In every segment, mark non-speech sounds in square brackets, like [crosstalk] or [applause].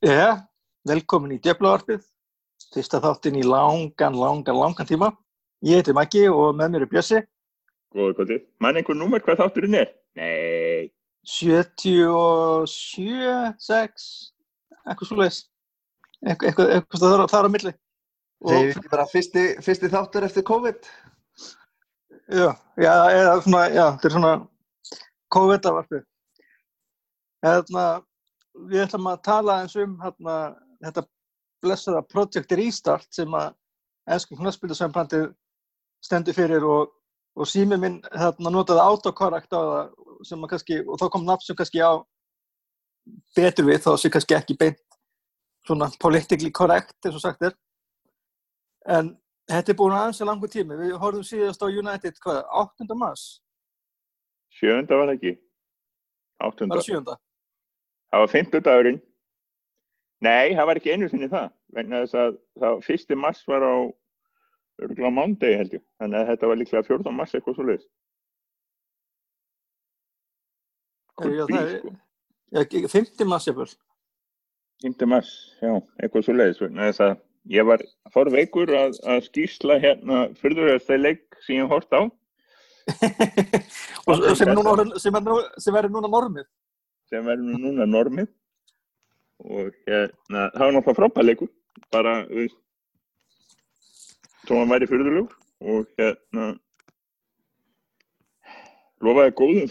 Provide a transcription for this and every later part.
Já, velkomin í Djöflavarpið, fyrsta þáttinn í langan, langan, langan tíma. Ég heiti Maggi og með mér er Bjössi, Góða kvöldið. Man einhver númer hvað þátturinn er? Nei. 77, 6, eitthvað svoleiðis, eitthvað, eitthvað, eitthvað þar, þar á milli. Segir við ekki bara fyrsti, fyrsti þáttur eftir COVID? Já, já, eða svona, já, þetta er svona COVID-avarpið. Hérna, við ætlum að tala eins um hérna, þetta blessaða Project Restart sem að ennskum knaspildasambandið stendur fyrir og, og sími minn hérna, notaði autokorrekt á það sem að kannski, og þá kom nafn sem kannski á betur við, þá sé kannski ekki beint svona politically correct eins og sagt er. En þetta er búin aðeins að langu tími. Við horfum síðast á United, hvað, 8. mars? Sjönda var ekki. Áttunda. Var það 7. Það var fimmtudagurinn. Nei, það var ekki einu sinni það. Vegna þess að það fyrsti mars var á örgulega mándegi held ég. Þannig að þetta var líklega 14 mars eitthvað svo leiðis. 50 mars fyrr. 5. mars, já, eitthvað svo leiðis. Vegna þess að ég var fór veikur að, að skýsla hérna fyrðurðast þeir leik sem ég hórt á. [laughs] og sem sem nú- sem er núna normið. Sem verður nú núna normið. Og hérna, það var náttúrulega frábæleikur bara, þó hann væri fyrðulegur og hérna lofaði góðum [laughs]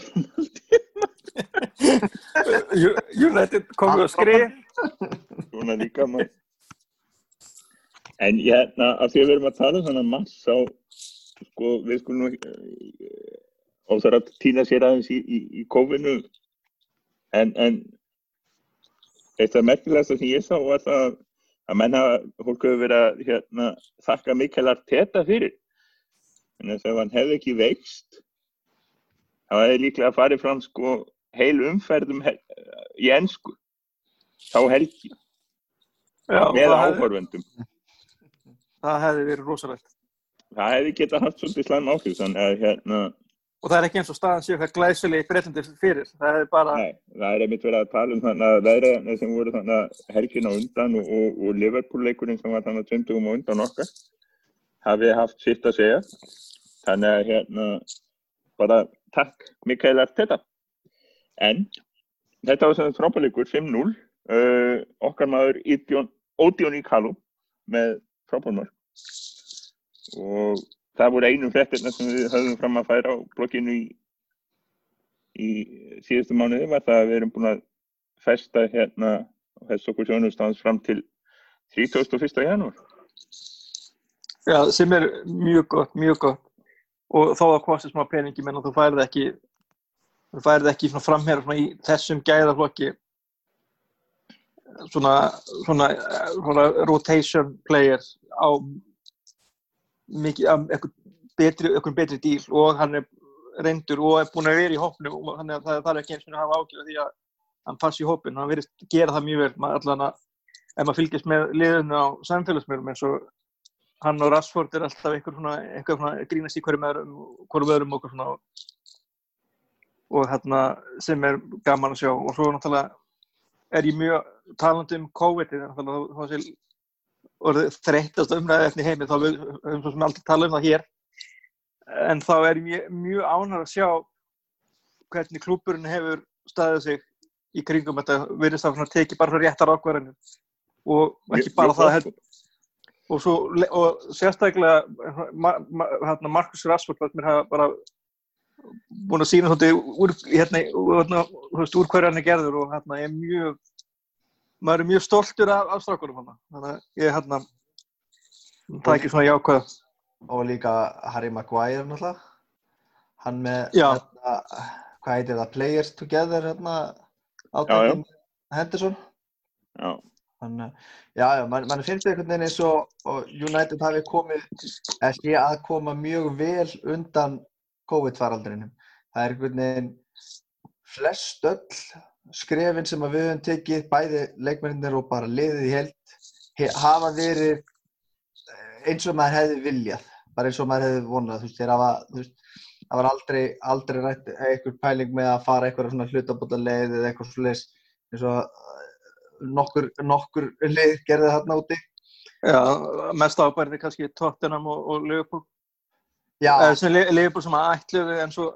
United komið að skrif. svona líka maður. En hérna, af því að við erum að tala um þannig að mars þá sko, við skulum og það er að týna sér aðeins í, í, í kófinu en, en eitt af merkilegasta sem ég sá var það að menn hafa, fólk hefur verið að hérna, þakka Mikael Arteta fyrir. En þess að hann hefði ekki veikst þá hefði líklega farið fram sko heil umferðum he í ennsku þá helgi Já, með það áhorfendum. Það hefði verið rosalegt. það hefði getað haft svolítið slæm áhrif þannig að hérna, Og það er ekki eins og staðan séu hvað glæsileg breytandi fyrir. Það hefði bara, nei, það er einmitt verið að tala um þannig að veðraðarnir sem voru þannig að helgin á undan og, og, og Liverpool-leikurinn sem var þannig að 20 á undan okkar hafi haft sitt að segja. Þannig að hérna bara takk Mikael Arteta. En þetta var sem frábæleikur 5-0 uh, okkar maður Ídjón, Ódjón í Kalú með frábælmar og það voru einu frettirna sem við höfum fram að færa á blokkinu í, í síðustu mánuði var það að við erum búin að festa hérna þess okkur sjónustans fram til 31. janúar. já, sem er mjög gott, mjög gott. Og þó að kosti smá peningi, menn að þú færið ekki, þú færið ekki svona í þessum gæðaflokki svona, svona, svona rotation player á eitthvað betri, eitthvað betri díl og hann er reyndur og er búin að vera í hópnum og þannig að það, það er ekki eins og hafa ágjörð því að hann passi í hópin, hann verið gera það mjög vel, maður allan að ef maður fylgjast með liðinu á samfélagsmiðlum eins og hann og Rashford er alltaf svona grínast í hverjum öðrum, hverjum öðrum og, svona, og hérna sem er gaman að sjá. Og svo náttúrulega er ég mjög talandi um COVID þá sé orðið þreyttast umræðið eftir heimi þá við höfum svo sem aldrei tala um það hér en þá er mjög, mjög ánægð að sjá hvernig klúburinn hefur staðið sig í kringum þetta virðist að tekið bara svo réttar ákvarðanir og ekki bara það held, og, svo, og sérstaklega ma, ma, hérna, Markus Rashford var mér hafa bara búin að sína svolítið úr, hérna, hérna, þú veist, úr hverju hann er gerður og hérna, ég er mjög maður er mjög stoltur af, af strákunum hann þannig að ég hérna það er ekki svona jákvæð Og líka Harry Maguire náttúrulega. Hann með, hérna, hvað heitir það, Players Together, hérna, Já, átækinn Henderson. Já, Þannig, já, já, mann man finnst einhvern veginn eins og, og United hafi komið, eða sé að koma mjög vel undan COVID-faraldrinum. Það er einhvern veginn flest öll skrefin sem við höfum tekið, bæði leikmennir og bara liðið í held, he, hafa verið eh, eins og maður hefði viljað, bara eins og maður hefði vonað, þú veist, þeir hafa, þú veist, það var aldrei, aldrei rætt einhver pæling með að fara eitthvað svona hlutabóta leið eða eitthvað svoleiðis eins og nokkur, nokkur lið gerði þarna úti. Já, mest ábærið kannski Tottenham og, og Liverpool. Já, sem Li- Liverpool sem að ætluðu en svo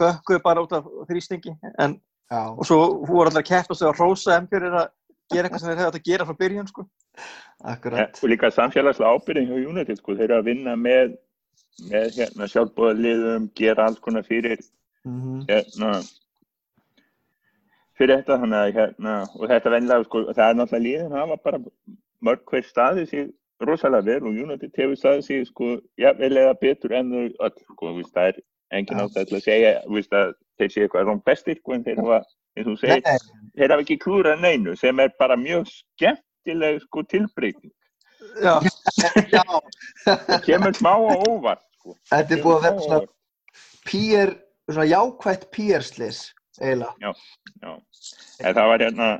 bökkuðu bara út af þrýstingi. En, já, og svo voru allir að keppa sig að rósa þeim fyrir að gera eitthvað sem þeir hefði átt að gera frá byrjun, sko. Ja, akkurat. og líka samfélagslega ábyrðin hjá United sko, þeir eru að vinna með, með hérna, sjálfbóðaliðum, gera alls konar fyrir Mm hérna, fyrir þetta þannig að hérna, og þetta venlega sko, það er náttúrulega liðin hafa bara mörg hver staði sig rosalega vel og United hefur staði sig sko, ja, vel eða betur en þau öll sko, það er engin til að segja að þeir séu eitthvað róng bestir sko, en þeir hafa, eins og segir, þeir hafa ekki klúrað neinu sem er bara mjög skemmtileg sko tilbreyting. Já, [laughs] já, það kemur smá á óvart sko. þetta er búið að vera á svona pýr, svona jákvætt pýrslis, eiginlega. Já, en það var hérna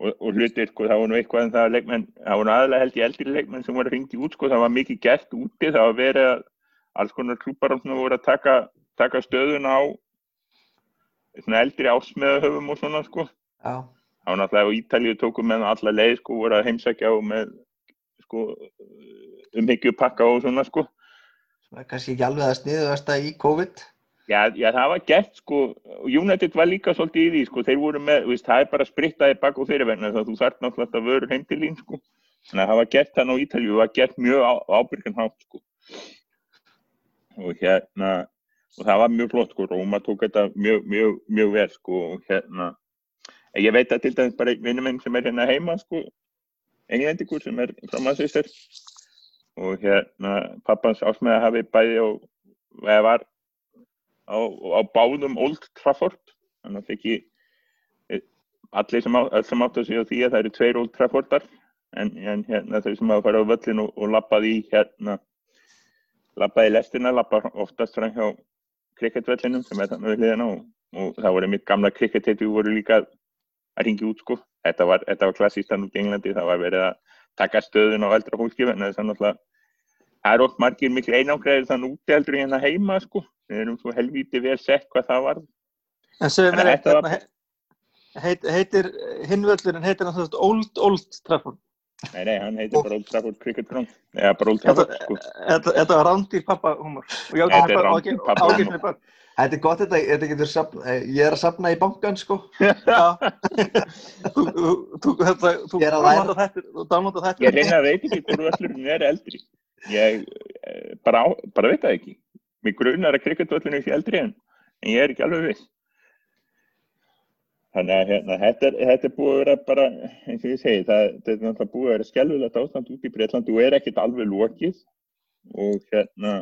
og, og hlutir, sko, það var nú eitthvað en það að leikmenn, það var nú aðalega held í eldri leikmenn sem voru hringt í út, sko, það var mikið gert úti, það var verið að alls konar klúpar sem voru að taka, taka stöðuna á svona eldri ásmeðahöfum og svona, sko Já, það var náttúrulega á Ítalíu tóku með alla leið, sko, voru að heimsækja og með, sko umhyggju pakka og svona, sko er kannski ekki alveg að sniðuðasta í COVID. Já, já, það var gert sko, United var líka svolítið í því sko, þeir voru með, veist, það er bara sprittaði bak og fyrir vegna þess að þú þarf náttúrulega að vöru heim til lín sko. Þannig að það var gert þannig á Ítalju, það var gert mjög á, ábyrgan hátt sko. Og hérna, og það var mjög flott sko, Róma tók þetta mjög, mjög, mjög vel sko, og hérna, ég veit að til dæmis bara vinnum minn sem er hérna heima sko, englendingur sem er frá Manchester. Og hérna pappans ásmeða hafi bæði og eða var á, á báðum Old Trafford. Þannig að það ekki eh, allir sem, á, sem áttu að segja því að það eru tveir Old Traffordar. En, en hérna þau sem hafa farið á völlin og, og lappað í hérna lappaði lestina, lappa oftast hjá kriketvellinum sem er þannig við hliðina og, og það voru mitt gamla kriketteitu voru líka að ringi út sko. Þetta var, var klassíst hann út í Englandi. Það var verið að taka stöðun á eldra fólki en þess að náttúrulega það er oft margir miklu einangræðir þannig úti heldur en hérna heima sko. Við erum svo helvíti vel sett hvað það var en að eitt, þetta var- hérna, he- heit, heitir hinvöllurinn, heitir svona Old Old Trafford. Nei nei, hann heitir bara Old Trafford Cricket Ground eða bara Old Trafford sko Þetta, þetta var rándýr pappa humor. Og ég Þetta er rándýr börn. Þetta er gott þetta, þetta getur safna, eh, ég er að safna í bankan sko. [laughs] Þú, þú, þú, þetta, þú er downloada þetta, þú downloada þetta. ég reyna að veit ekki hvort völlurinn er eldri ég eh, bara, bara veit það ekki mig grunar að kriketvöllurinn sé eldri en, en ég er ekki alveg viss þannig að hérna, þetta, er, þetta er búið að vera bara eins og ég segi, það, þetta er náttúrulega búið að vera skelvilegt ástand út í Breitlandi og er ekkert alveg lokið. Og hérna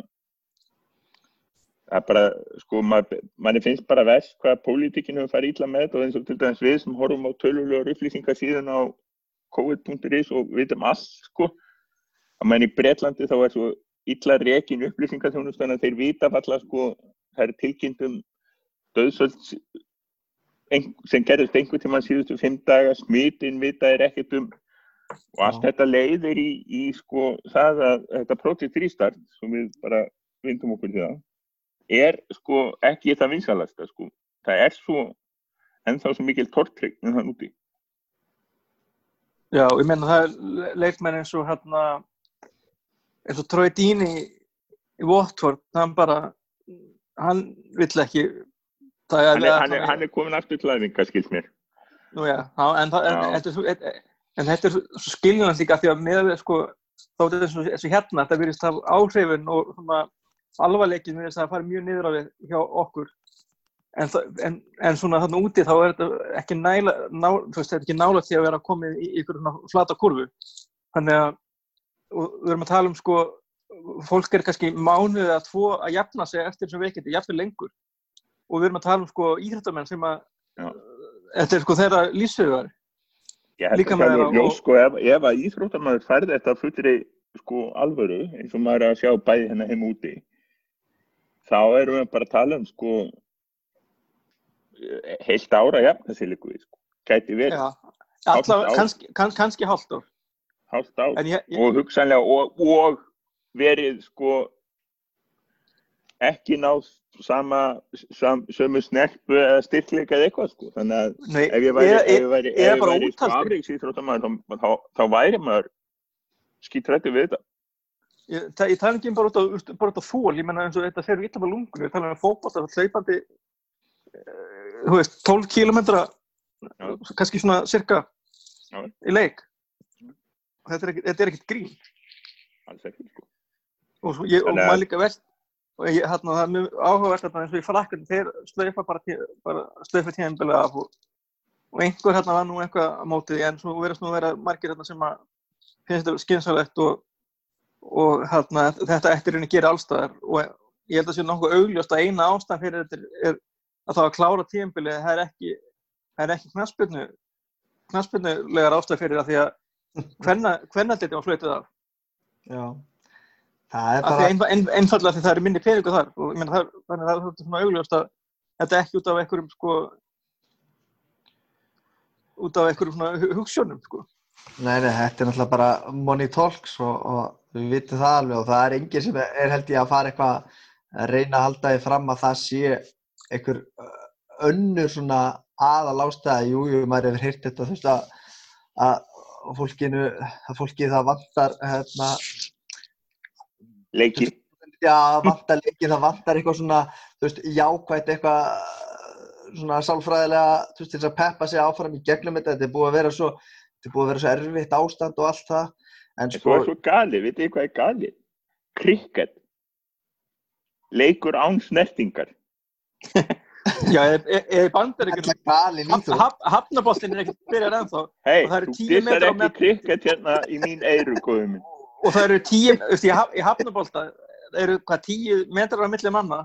það er bara, sko, manni finnst bara vest hvað pólitíkinu farið illa með þetta og eins og til dæmis við sem horfum á tölulegar upplýsingar síðan á covid.is og vitum allt, sko. Að mann í Breitlandi þá er svo illa rekin upplýsingarþjónustan að þeir vita falla, sko, það er tilkynntum döðsöld sem gerðist einhvern tíma síðustu fimm daga, smitin vita er ekkert um og allt þetta leiðir í, í sko það að þetta Project Restart sem við bara vindum okkur til það er sko ekki það vinsalasta sko. Það er svo ennþá svo mikil tortrygg en það úti. Já, ég meina það er le- leikmenn eins og hérna eins og Troy Deeney í Watford, hann bara hann vill ekki það hann er, hann er, hann er komin aftur til aðvinga skilt mér. Nú já, en, en, er en, en þetta er skiljanlega líka því að með við sko þá er þetta eins og hérna, þetta virðist af áhrifin og svona alvarleikin virðist að fara mjög niður á við hjá okkur. En, það, en, en svona þarna úti þá er þetta ekki næla, ná, veist, þetta er ekki nála því að vera komið í ykkur flata kurvu þannig að við erum að tala um sko fólk er kannski mánuð eða tvo að jafna sig eftir þessum veikindi, jafnir lengur og við erum að tala um sko íþrættamenn sem að Já. þetta er sko þeirra held Líka með það og- sko ef, ef að íþróttamæður færði þetta fullri sko alvöru eins og maður er að sjá bæði hérna heim úti þá erum við bara að tala um sko heilt ára jafna sig líku við sko. Gæti ár. kannski, kann, kannski hálft ár. Hálft ár. Ég, ég, og hugsanlega og, og verið sko ekki náð sama, sam, sömu snerpu eða styrkleika eða eitthvað sko. Þannig að Nei, ef ég væri, ef ég ef ég bara væri sko úttalsmenn. afreiksýþróttamaður þá, þá, þá væri maður skítrættu við þetta. Ég, ta- ég tala ekki um bara út á, þól, ég menna eins og þetta fer illa með lungun, ég tala um fótbolta, hlaupandi, uh, þú veist, 12 kilometra, Já. kannski svona cirka Já. í leik. Þetta er er ekkit grín. Alls ekki sko. Og, svo ég, og maður líka vest, og ég, hérna, það er mjög áhugavert þarna eins og í frakkan, þeir slaufa bara, tí, bara slaufa tíðanbilið af og, og einhver hérna var nú eitthvað á mótið, en svo verðast nú að vera margir hérna sem að finnst þetta skynsalegt og, og hérna, þetta eftir henni gera allstæðar og ég held að sé nokkuð augljóst að eina ástæðan fyrir þetta er, að það að klára tíðanbilið, það er ekki, er ekki knaspinu, knaspinulegar ástæð fyrir það því að [laughs] hvernig þetta var flöytið af. Já. Það er bara, ein, ein, einfallega því það eru minni peningu þar og ég meina það, er svona augljóst að þetta er ekki út af einhverjum sko út af einhverjum svona hu- hugsjónum sko. nei, nei, þetta er náttúrulega bara money talks og, og við vitum það alveg og það er enginn sem er held ég að fara eitthvað að reyna að halda því fram að það sé einhver önnur svona aðal ástæða, jú, jú, maður hefur heyrt þetta, þú veist að, að fólkinu, að fólki það vantar, hérna, Leiki. já, vantar leiki, það vantar eitthvað svona, þú veist, jákvætt eitthvað svona sálfræðilega, þú veist, til þess að peppa sig áfram í gegnum þetta, þetta er búið að vera svo, þetta er búið að vera svo erfitt ástand og allt það, en sko, er svo galið, vitið þið hvað er galið? Krikket. Leikur án snertingar. [laughs] Já, eða bandar er þú. hafnaboltin er ekkert byrjar ennþá Hei, það þú 10 dissar ekki krikket hérna í mín eyru, góðum minn. Og það eru tíu, þú veist, í, haf, í hafnabolta það eru hvað tíu metrar á milli manna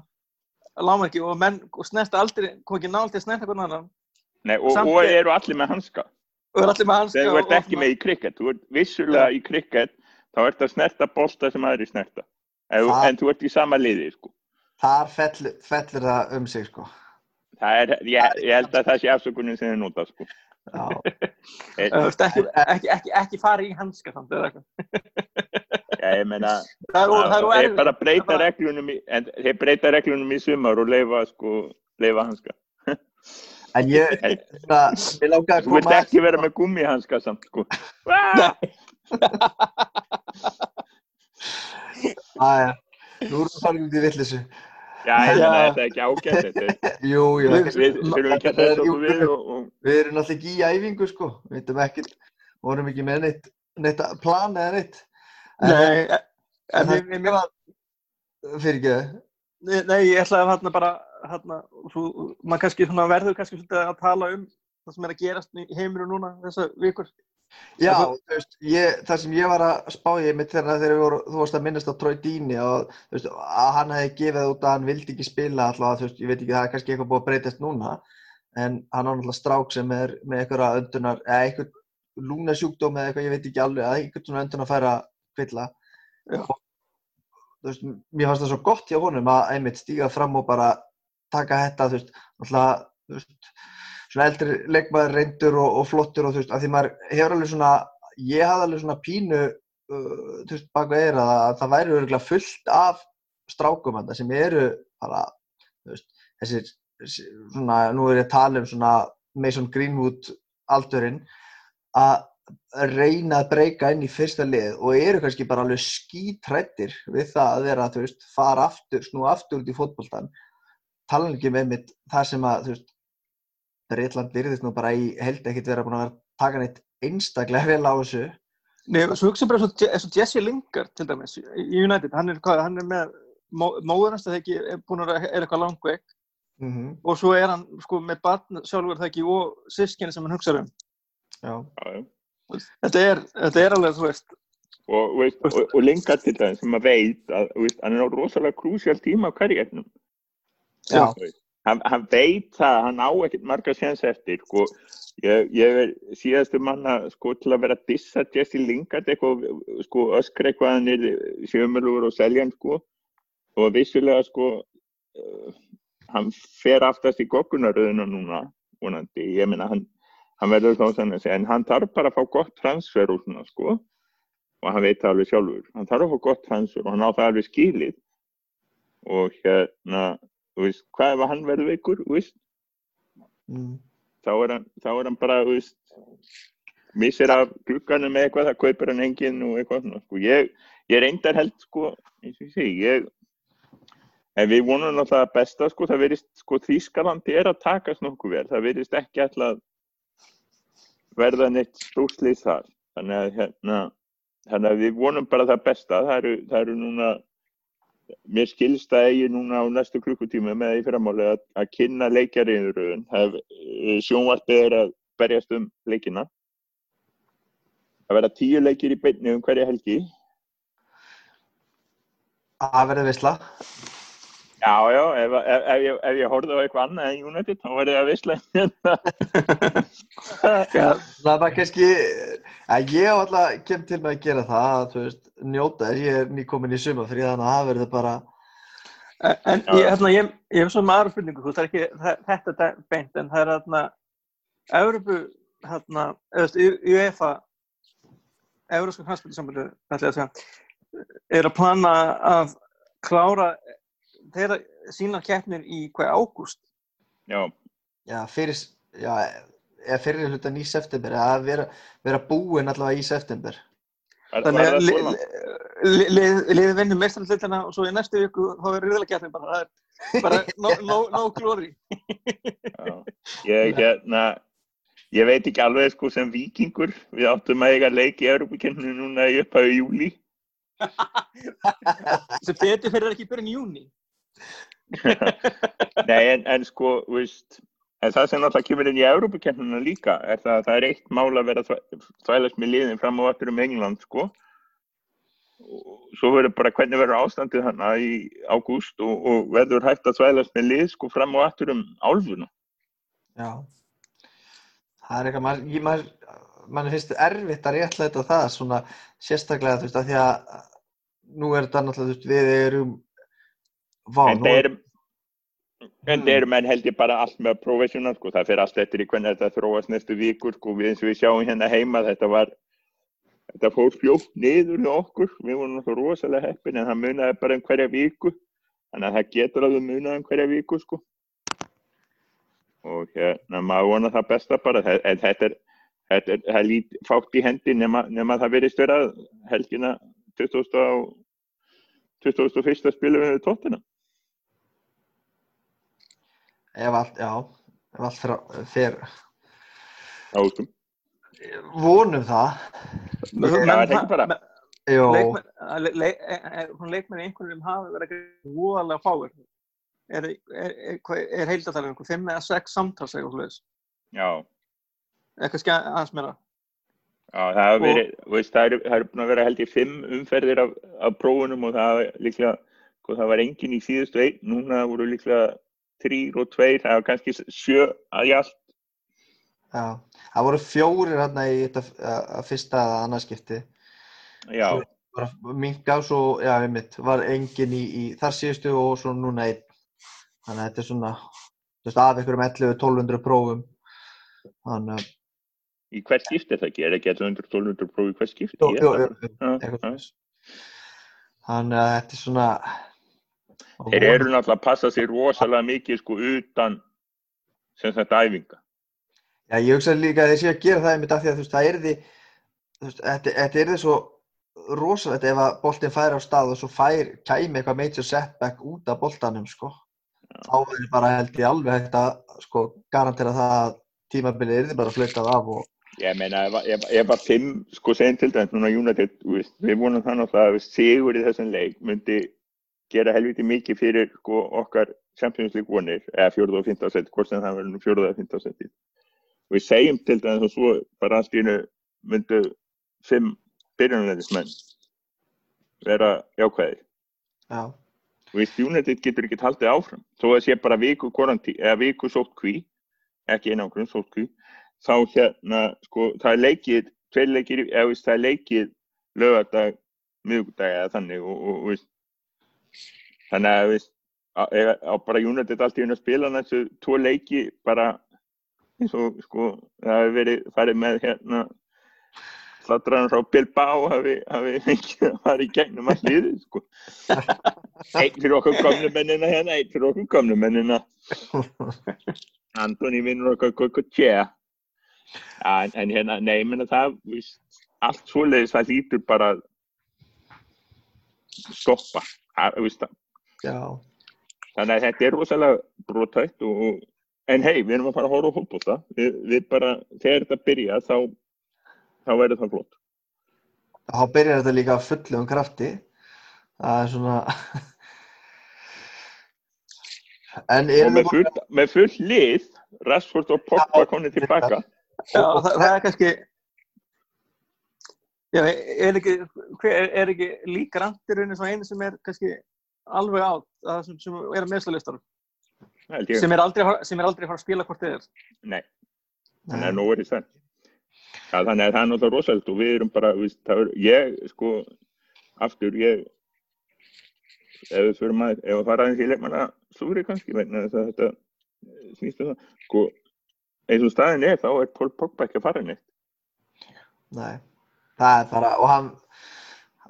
láma ekki og menn og snerta aldrei, kom ekki nált til að snerta hvernig annan Nei, og, Samt og er- eru allir með hanska. og er allir með hanska Þegar þú ert ekki með í krikket, þú ert vissulega í krikket, þá ert að snerta bolta sem aðri snerta. En, en þú ert í sama liði, sko. Þar fellur, fellur það um sig, sko. Það er, ég, ég held að það sé afsökunin sem þið nota, sko. Er, veist, ekki, ekki, ekki, ekki fara í hanska samt eða eitthvað. já, ég meina, Það það þeir bara breyta reglunum í, en þeir breyta reglunum í sumar og leifa, sko, leifa hanska. en ég, [laughs] Þú vilt ekki vera með gummihanska samt, sko. [laughs] Æja, nú erum við farin út í vittlisu. Já, ég Já. meina, þetta er ekki ágætt, þetta er, [laughs] Jú, jú, Við- við þurfum ekki að þess okkur við og, og við erum náttúrulega ekki í æfingu, sko. Við veitum ekkert, vorum ekki með neitt, neitt plan eða neitt. Nei, en, en en, það en, var, fyrir ekki, nei, ég ætlaði að hérna bara, hérna, maður kannski verður kannski svolítið að tala um það sem er að gerast í heiminum núna þessar vikur. Já, Það- veist, ég, það sem ég var að spá ég mitt þegar voru, þú varst að minnast á Troy Deeney og veist, að hann hefði gefið út að hann vildi ekki spila þú veist, ég veit ekki, það er kannski eitthvað búið að breytast núna, en hann á náttúrulega strák sem er með einhverja öndunar, eða einhver lúnasjúkdóm eða eitthvað, ég veit ekki alveg, eða einhvern svona öndun að færa kvilla. Og, mér fannst það svo gott hjá honum að einmitt stíga fram og bara taka þetta, þú veist, veist, svona eldri leikmaður reyndur og, og flottur og þú veist, að því maður hefur alveg svona, ég hafði alveg svona pínu, uh, þú veist, baka eira að það væri örgulega fullt af strákum þetta sem eru bara, þú veist, þessi- svona, nú er ég að tala um svona Mason Greenwood aldurinn, að reyna að breyka inn í fyrsta lið og eru kannski bara alveg skítrættir við það að vera, þú veist, fara aftur, snú aftur út í fótboltan tala ekki með mitt það sem að, þú veist, Breitland virðist nú bara í held ekkert vera búin að vera taka neitt einstaklega vel á þessu. Nei, svo hugsa bara eins og- Jesse Lingard til dæmis í United, hann er, hvað, hann er með mó- móðurins það ekki er búin að vera- er eitthvað langveik Mm og svo er hann sko með barn sjálfur það ekki og sískinni sem hann hugsa um. Já. já, já. Þetta er, þetta er alveg, þú veist, og, veist, og, og Lingard til það sem maður veit að þú veist, hann er á rosalega krúsjál tíma á karriérnum Já. Hann, hann veit það, hann á ekkert marga séns eftir sko, ég, ég er síðastu manna sko, til að vera að dissa Jesse Lingard eitthvað, sko, öskra eitthvað hann er sjömurlugur og seljan sko, og vissulega sko uh, hann fer aftast í goggunaröðuna núna vonandi, ég meina hann hann verður þá þannig að segja, en hann þarf bara að fá gott transfer úr svona sko. Og hann veit það alveg sjálfur, hann þarf að fá gott transfer og hann á það alveg skilið. Og hérna, veist, hvað ef hann verður veikur, Mm. þá er hann, þá er hann bara, veist, missir af glugganum með eitthvað, það kaupir hann enginn og eitthvað sko, ég, ég reyndar held, sko, eins og ég en við vonum að besta, sko, það verðist, sko, Þýskalandi er að takast nokkuð vel, það verðist ekki alltaf verða neitt stúrslið þar, þannig að, hérna, að við vonum bara það besta, það eru, það eru núna, mér skilst að eigi núna á næstu klukkutíma með í fyrramáli að, að kynna leikjariðuröðun, sjónvarpið er að berjast um leikina, að vera tíu leikir í beinni um hverja helgi, Það verður veistla. Já, já, ef, ef, ef, ég, ef ég horfði á eitthvað annað en United, þá verði það visslega. [laughs] Já, Það bara kannski, að ég á alltaf kem til með að gera það, að, þú veist, njóta þess, ég er nýkomin í sumafrí þannig að það verður bara, En Já. ég, hérna, ég, ég hef svo með aðra spurningu, þú veist, það er ekki það, þetta er beint, en það er hérna, Evropu, hérna, eða þú veist, U- UEFA, Európska knastbyrðisamböldu, ætla ég að segja, er að plana að klára þeirra sína keppnir í hvað ágúst. Já, já, fyrir, já, eða fyrir hlutan í september, að vera, vera búinn allavega í september. var, Þannig að það li- li- li- liðið vinnur mestrarleitina og svo í næstu viku þá er riðlakeppnin bara, það er bara [laughs] no, no, no glory. Já. Ég, hérna, ég veit ekki alveg sko sem vikingur, við áttum að eiga leik í Európa-kenninu núna í upphæðu júli. sem betur fyrir ekki byrjun í júni. [laughs] Nei, en, en sko, veist, en það sem náttúrulega kemur inn í Európa-kenninu líka er það að það er eitt mál að vera þvælast með liðin fram og aftur um England, sko. Og svo verður bara hvernig verður ástandið hana í ágúst og, og verður hægt að þvælast með lið, sko, fram og aftur um álfuna. Já. Það er eitthvað, maður, ég- maður, mann finnst erfitt að réttlæta það svona sérstaklega, þú veist, að því að nú er þetta náttúrulega, þú veist, við erum vá, en eru en eru menn held ég bara allt með professional sko, það fyrir allt eftir í hvernig þetta þróast næstu vikur sko, við eins og við sjáum hérna heima þetta var þetta fór fljótt niður hjá okkur, við vorum náttúrulega rosalega heppin en það munaði bara um hverja viku. Þannig að það getur alveg munað um hverja viku sko. Og hérna maður vona það besta bara. En þetta er þetta er, það lít fátt í hendi nema, nema það verðist vera helgina 20. á 21. spilum við tóttina ef allt, já, ef allt fer, fer ástum vonum það, það er ekki bara. jó, Leikmenn, e- e- hún leikmenn í einhverjum hafa verið ekki voðalega fáir. Er, er, er, er heildatalið einhver 5 eða 6 samtals eitthvað sluðis? Já, Eitthvað skæ aðeins meira. já, það Og- verið, veist, það eru búin að vera held í fimm umferðir af, af prófunum og það hafa líklega, sko, það var engin í síðustu einn, núna voru líklega þrýr og tveir, það var kannski sjö að jalt. já, það voru fjórir hérna í þetta að- að fyrsta eða annarskipti, Já, minka og svo, já, einmitt, var engin í, í þar síðustu og svo núna einn, þannig að þetta er svona, þú veist, af einhverjum 11-1200 prófum, þannig að, í hvert skipt er það ekki, er ekki 1100-1200 próf í hvert skipt? jú, Ég jú, jú, að- eitthvað svoleiðis. þannig að þetta er svona, Þeir eru náttúrulega að passa sér rosalega mikið sko utan sem sagt æfinga. Já, ég hugsa líka að þeir séu að gera það einmitt af því að þú veist, það er því, þú veist, þetta, er því svo rosalegt ef að boltinn fær á stað og svo fær, kæmi eitthvað major setback út af boltanum, sko. Þá er bara held ég alveg hægt að, sko, garantera það að tímabilið er því bara flautað af og, Ég meina, ef, að fimm, sko, dæmis núna veist, við vonum það náttúrulega að sigur í þessum leik myndi gera helviti mikið fyrir sko, okkar Champions League vonir, eða fjórða og fynda seti, hvort sem það verður nú fjórða og fynda seti. Við segjum til dæmis og svo bara allt í einu myndu fimm byrjunarleðismenn vera jákvæðir. já, Þú veist, United getur ekki haldið áfram. Þó að sé bara viku viku sótkví, ekki einangrun sótkví, þá hérna, sko, það er leikið, tveir leikir, eða það er leikið lögadag, miðgudag eða þannig og, og, og þannig að, veist, á, á bara United allt í að spila þessu tvo leiki bara eins og, sko, það hefur verið farið með hérna Sladdraðan frá Bilbao hafi, hafi fengið að fara í gegnum all liðið, sko. Einn fyrir okkur komnu mennina hérna, einn fyrir okkur komnu mennina. Antoni vinnur okkar kokko tjea. En, en hérna, nei, ég menna það, allt svoleiðis það lítur bara að stoppa. Það, þannig að þetta er rosalega brotætt og, og- en hei, við erum að fara að horfa á fólkbóta. Við, við bara, þegar þetta byrja, þá, þá verður það flott. þá byrjar þetta líka af fullum krafti. Það er svona... [laughs] Og með full, með full lið, Rashford og Pogba komið tilbaka. Já, það, það er kannski Já, er ekki er, er ekki líka randirunni svo einu sem er kannski alveg átt sem, sem er að Það ég. sem er að fara- sem er aldrei að fara að spila hvort þið er Nei, þannig að nú er það. Ja, þannig að það er náttúrulega rosalega og við erum bara, það er, ég, sko, aftur, ég, ef við fyrir maður, ef við fara aðeins í leikmanna súri kannski, vegna þess að þetta eh, snýst um það, sko, eins og staðin er, þá er Pól Pogba ekki að fara neitt. Nei, það er bara, og hann,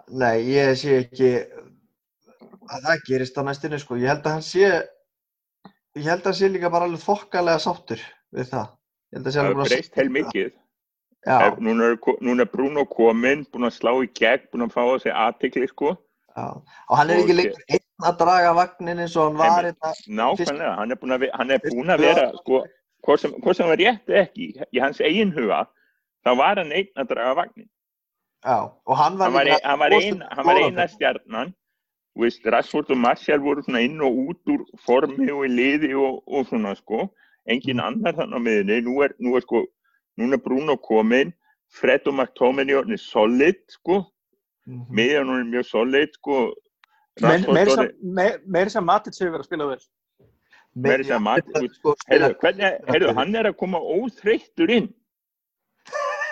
nei, ég sé ekki að það gerist á næstinu, sko. Ég held að hann sé, ég held að hann sé líka bara alveg þokkalega sáttur við það. Ég held að sé Það alveg er búin að breyst heil mikið. Ef- Núna er, núna er Bruno kominn, búinn að slá í gegn, búinn að fá á sig aðtikli, sko. já. Og hann er Og ekki lengur einn að draga vagnin eins og hann var hérna. Nákvæmlega, hann er búinn að, hann er búinn að vera, sko, hvort sem, sem var rétt ekki, í hans eigin huga, þá var hann einn að draga vagnin. Já, og hann var eina stjarnan, veist, Rashford og Martial voru svona inn og út úr formi og í liði og, og svona, sko, engin Mm. annar þannig á miðunni, nú er, nú er, sko, núna er Bruno kominn, Fred og McTominay orðinni solid, sko, Mhm. miðjan hún er mjög solid, sko, orðið, meir, sem Matic hefur verið að spila vel. Meiri sem Mat- Þetta, sko, heyrðu, hann er að koma óþreyttur inn, Þú Er- meinar, er- er- er- 90 mínútur. hæ,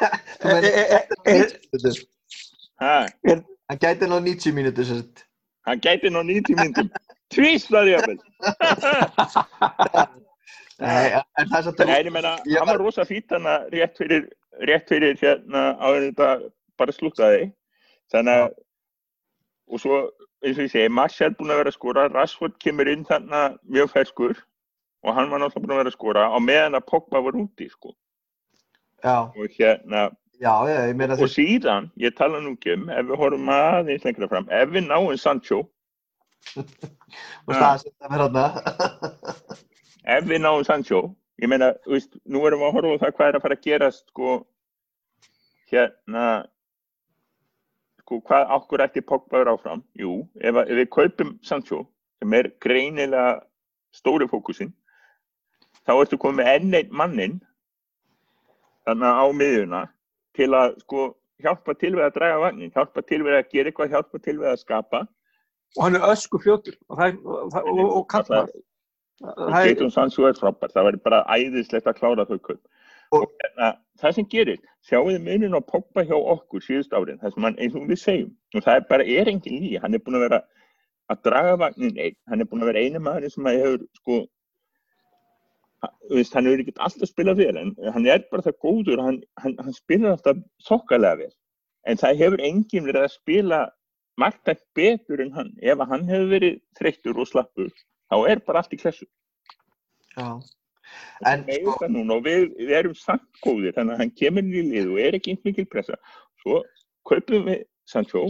Hann gæti ná 90 mínútur sem sagt. hann gæti ná 90 myndum, tvíslar ég Nei, en það er satt Nei, ég meina, Ég hann var rosa fýtt hana rétt fyrir, rétt fyrir hérna áður þetta bara slútaði. Þannig að, og svo, eins og ég segi, Martial búinn að vera að skora, Rashford kemur inn þarna mjög ferskur og hann var náttúrulega búinn að vera að skora á meðan að Pogba var úti, sko. Já, Og hérna, já, ég meina og síðan, ég tala nú ekki um, ef við horfum aðeins lengra fram, ef við náum Sancho, [laughs] og sem það verður þarna. [laughs] ef við náum Sancho, ég meina, veist, nú erum við að horfa á það hvað er að fara að gerast, sko, hérna, sko, hvað okkur ætti Pogba vera áfram? Jú, ef, að- ef við kaupum Sancho, sem er greinilega stóri fókusinn, þá ertu komið enn einn mannin, þannig á miðjuna, til að, sko, hjálpa til við að draga vagnin, hjálpa til við að gera eitthvað, hjálpa til við að skapa. og hann er ösku fljótur og, það, og, og, og, og kallar og Jadon Sancho er frábær, það væri bara æðislegt að klára þau kaup. Og- Og hérna, það sem gerir, sjáu þið munin á Pogba hjá okkur síðust árin, það sem hann, eins og við segjum, og það er bara, er engin lí, hann er búin að vera að draga vagnin einn, hann er búin að vera einu maður sem að hefur, sko, veist, hann hefur ekkert alltaf spilað vel, en hann er bara það góður, hann, hann, hann spilar alltaf þokkalega vel, en það hefur enginn verið að spila margt betur en hann, ef hann hefur verið þreyttur og slappur, þá er bara allt í klessu. Já. En sko, og við, við erum samt góðir þannig að hann kemur í lið og er ekki eins mikil pressa. Svo kaupum við Sancho.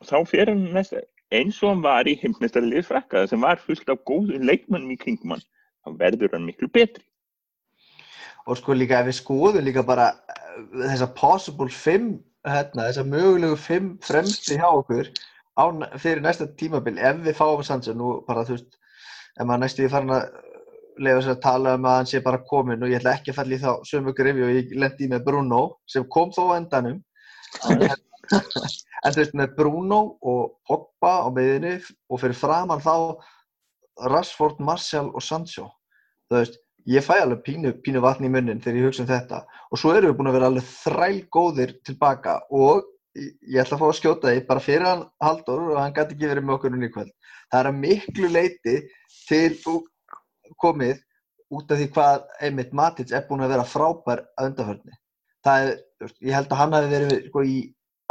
Og þá fer hann næsta eins og hann var í heimsmeistari lið frakkaða sem var fullt af góðum leikmannum í kringum hann þá verður hann miklu betri. Og sko líka ef við skoðum líka bara eh, þessa possible 5, hérna, þessa mögulegu 5 fremsti hjá okkur á, fyrir næsta tímabil ef við fáum Sancho, nú bara þú veist, ef maður næstu í farin að leifa sér að tala um að hann sé bara komin og ég ætla ekki að falla í þá sömu grifi og ég lendi í með Bruno sem kom þó á endanum. En þú veist með Bruno og Pogba á meðinni og fyrir framann þá Rashford, Martial og Sancho þú veist, ég fæ alveg pínu, pínu vatn í munnin þegar ég hugsa um þetta. Og svo erum við búin að vera alveg þræl góðir tilbaka og ég ætla að fá að skjóta því bara fyrir hann Halldór og hann gæti ekki verið með okkur í kvöld. Það er að miklu leiti til komið út af því hvað einmitt Matic er búin að vera frábær að undarförni það er ég held að hann hafi verið sko, í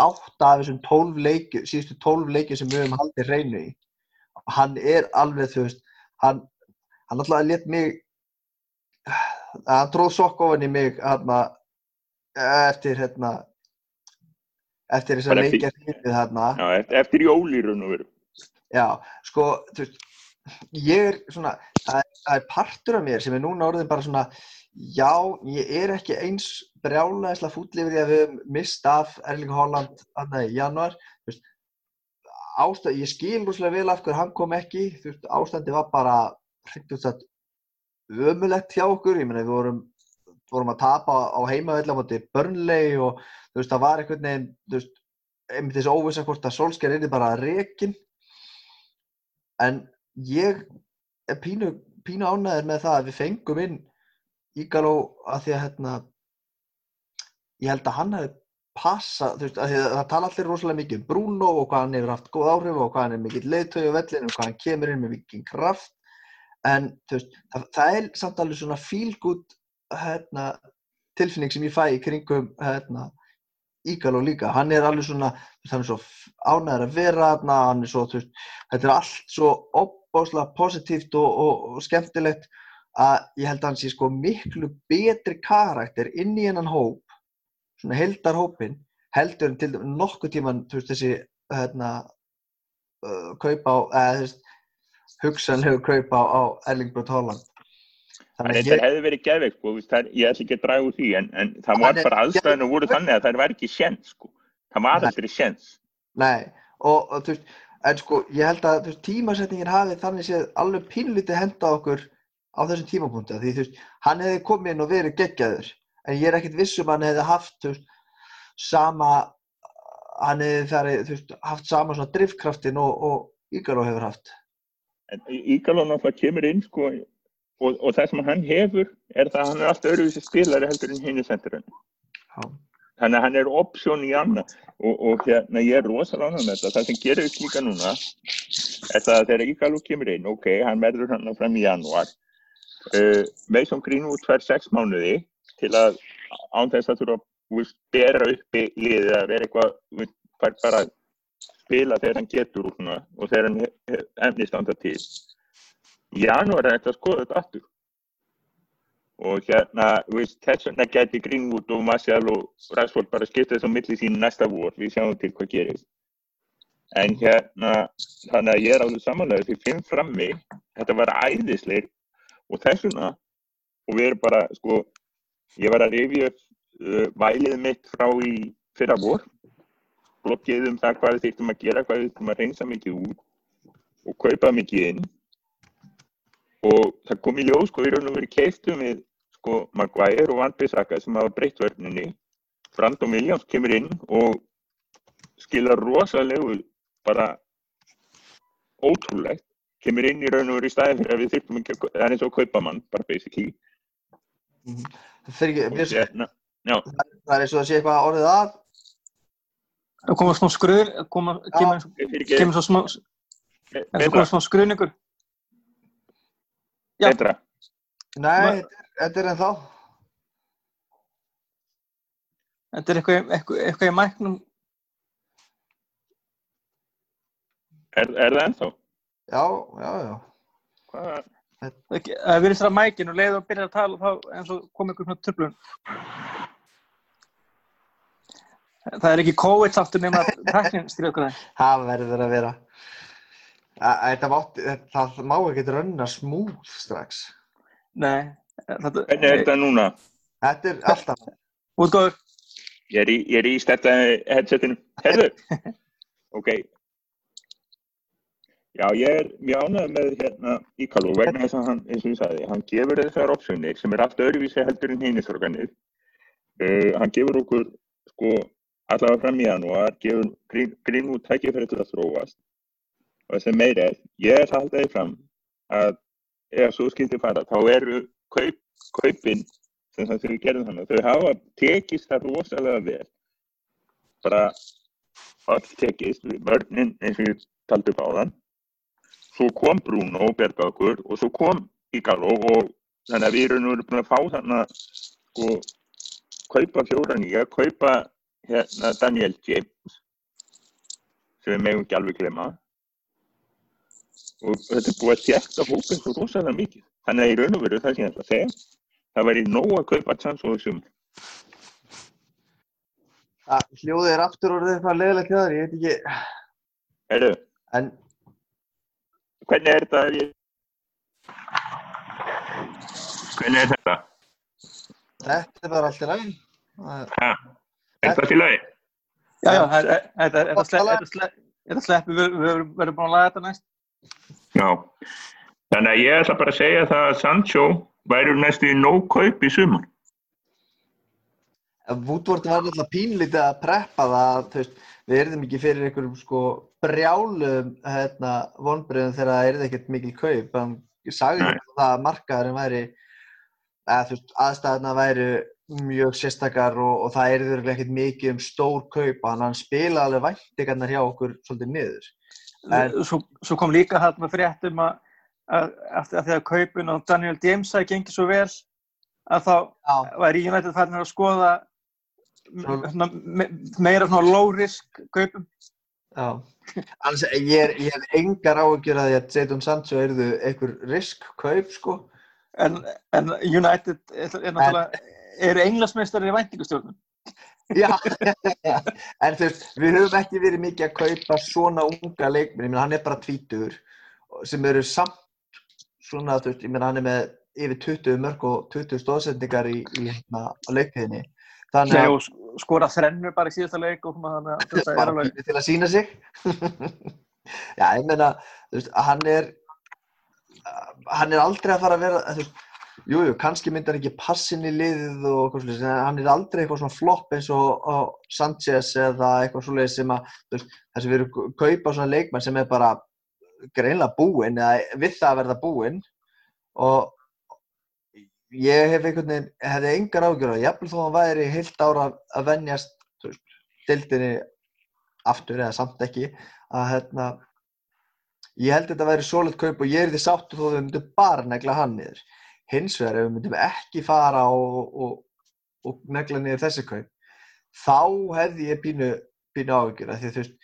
átta af þessum tólf leikju, síðustu tólf leikju sem við höfum haldið hreinu í. Hann er alveg, þú veist, hann, hann alltaf let mig, hann tróð sokk ofan í mig hérna, eftir, hérna, eftir þess að leikja hreinu þarna. Já, eftir, eftir jól í raun og veru. Já, sko, veist, ég er svona, það er, það er partur af mér sem er núna orðin bara svona, já, ég er ekki eins yfir því að við höfum mist af Erling Haaland þarna í januar, veist, ástæð, ég skil rúslega vel af hverju hann kom ekki, veist, ástændi var bara, hreint út sagt, ömulegt hjá okkur, ég meina, við vorum, vorum að tapa á heimavelli á móti Burnley og, þú veist, það var einhvern veginn, þú veist, einmitt þessi óvissa hvort að Solskjær er bara rekin en ég er pínu, pínu ánæður með það að við fengum inn Ígaló að því að hérna, ég held að hann hefði passa, þú veist, það tala allir rosalega mikið um Bruno og hvað hann hefur haft góð áhrif og hvað hann er mikill leiðtögi á vellinu og hvað hann kemur inn með mikið kraft en veist, það, það er samt alveg svona good hérna, tilfinning sem ég fæ í kringum hérna, Ígaló líka, hann er alveg svona hann er svo ánæður að vera hann er svo, veist, þetta er allt svo opbáslega positíft og, og, og skemmtilegt að ég held að hann sé sko miklu betri karakter inn í hennan hóp svona heldar hópin heldur en til nokkuð tíman veist þessi hérna uh, kaup á, eða þú veist hugsanlegu kaup á, á Erling Braut Haaland En þannig að þetta ég, hefði verið geðveikt, sko, það, ég ætla ekki að draga úr því, en, en það var bara aðstæðinu voru þannig að það var ekki sjens, sko. Það var aldrei sjens. nei og, og þú veist, en sko ég held að veist, tímasetningin hafi þannig séð alveg pínlítið henda okkur á þessum tímapunkti af því þú veist, hann hefði komið inn og verið geggjaður en ég er ekkert viss um að hann hefði haft veist, sama hann hefði þú veist, haft sama svona drifkraftin og, og Ígaró hefur haft En Ígalón náttúrulega kemur inn, sko, og, og það sem hann hefur er það að hann er alltaf öðruvísi spilari heldur en hinn í sendirinn. Já. Þannig að hann er option í annað og, og hérna ég er rosalega ánægð með þetta. Það sem gerir upp líka núna er það að þegar Ígalú kemur inn, ok, hann verður hann fram í janúar. Uh, Mason Greenwood fær sex mánuði til að án þess að þú veist, bera uppi liðið að vera eitthvað, fær bara að spila þegar hann getur úr svona og þegar hann efni standa til. Í janúar er þetta að skoða þetta aftur. Og hérna, þess vegna geti Greenwood og Martial og Rashford bara skipta þess á milli sín næsta vor, við sjáum til hvað gerist. En hérna, þannig að ég er alveg samanlega því fimm frammi, þetta var æðisleir og þess vegna, og við erum bara, sko, ég var að rifja uh, vælið mitt frá í fyrra vor, blokkið um það hvað við þyrftum að gera, hvað við þyrftum að reynsa mikið út og kaupa mikið inn og það kom í ljós, sko, við erum verið keistum við, sko, Maguire og Van Bissaka sem hafa breytt vörninni. Brandon Williams kemur inn og skila rosalegu, bara ótrúlegt, kemur inn í raun og veru í staði fyrir að við þurfum ekki að, það er eins og að kaupa mann, bara basically. það fer ekki, Og hérna, já, það er eins og að sé eitthvað orðið að Það koma smá skruður, koma, kemur, kemur svo smá, er það koma smá skruðningur. Já. betra. nei, þetta er- ennþá Þetta er eitthvað, eitthvað, eitthvað í mæknum. Er, er það ennþá? já, já, já Hvað? Það það virðist það mækin og leiðum að byrja að tala þá eins og kom ykkur svona tröflun. Það er ekki COVID-sáttur nema að tæknin styrja okkur það. [laughs] það verður að vera mátti, þetta, það má ekki rönna smúð strax Nei, þetta Hvernig er þetta núna? þetta er alltaf Útgóður. Ég er í, ég er í stetta headsetinu. Herðu? [laughs] Ok. Já, ég er mjög ánægð með hérna Íkalú vegna þess að hann, eins og ég sagði, hann gefur þessar optionir sem er allt öðruvísi heldur en hinnistorganir. Uh, hann gefur okkur, sko, allavega fram í janúar, gefur Green- Greenwood tækifæri til að þróast. Og þess að meira er, ég er haldaði fram að ef svo skildi fara, þá eru kaup, kaupin sem það þau gerðum þannig, þau hafa tekist það rosalega vel. Bara öll tekist, vörnin eins og ég taldi upp áðan. Svo kom Bruno og berga okkur og svo kom Ígaló og þannig að við erum nú búin að fá þannig sko kaupa fjóra nýja, kaupa hérna Daniel James sem við megum ekki alveg glemma og þetta er búið að þjækta hópin svo rosalega mikið þannig að í raun og veru það ætla að segja það væri nóg að kaupa tjans og þessum Það hljóðið er aftur orðið eitthvað leðilegt hjá þér, ég veit ekki, Heru, en hvernig er þetta ég... hvernig er þetta? þetta er bara allt í lagi. Það- Ha? Er það til lagi? Já, já, þetta- þetta þetta slepp- þetta slepp- þetta sleppi, við við verðum búin að laga þetta næst. Já. Þannig að ég ætla bara að segja það að Sancho væri næstu í nóg kaup í sumar. Woodward var alltaf pínlítið að preppa það, þú veist, við erum ekki fyrir einhverjum sko brjálum hérna, vonbröðum þegar það er ekkert mikil kaup. Hann sagði Nei. ekki það að markaðurinn væri, eða þú veist, aðstæðuna væri mjög sérstakar og, og það er þurfið ekkert mikið um stór kaup, hann, hann spila alveg væntingarnar hjá okkur svolítið niður. En- Svo, svo kom líka þarna fréttum að, að, að, að þegar kaupin og Daniel James hafi gengið svo vel að þá Já, væri United farin að skoða Svo- svona, me, meira svona low risk kaupum. já. Annars, ég, er, ég engar áhugjur að því að Jadon Sancho erðu einhver risk kaup, sko. En, en United er náttúrulega, eru englasmeistari í væntingustjórnum. [laughs] Já, en þú veist, við höfum ekki verið mikið að kaupa svona unga leikmenn, ég meina hann er bara tvítur sem eru samt svona, þú veist, ég meina hann er með yfir 20 mörg og 20 stóðsendingar í, í hérna á leiktiðinni. Þannig Nei, að sk- skora þrennu bara í síðasta leik og þannig að þetta er alveg, til að sína sig. [laughs] Já, ég meina, þú veist, hann er hann er aldrei að fara að vera, þú veist, Jú, jú, kannski myndi hann ekki passin í liðið og eitthvað svolítið, en hann er aldrei eitthvað svona flopp eins og, og Sanchez eða eitthvað svolítið sem að, þess að við erum að kaupa svona leikmann sem er bara greinlega búinn eða við það að verða búinn og ég hef einhvern veginn, hefði engar ágjör að jafnvel þó að hann væri heilt ára að veist, dildinni aftur eða samt ekki, að hérna, ég held að þetta væri svolít kaup og ég er því sáttu þó að við myndum bara negla hann niður. Hins vegar ef við myndum ekki fara og, og, og negla niður þessi kaup, þá hefði ég pínu áhyggjur af því þú veist,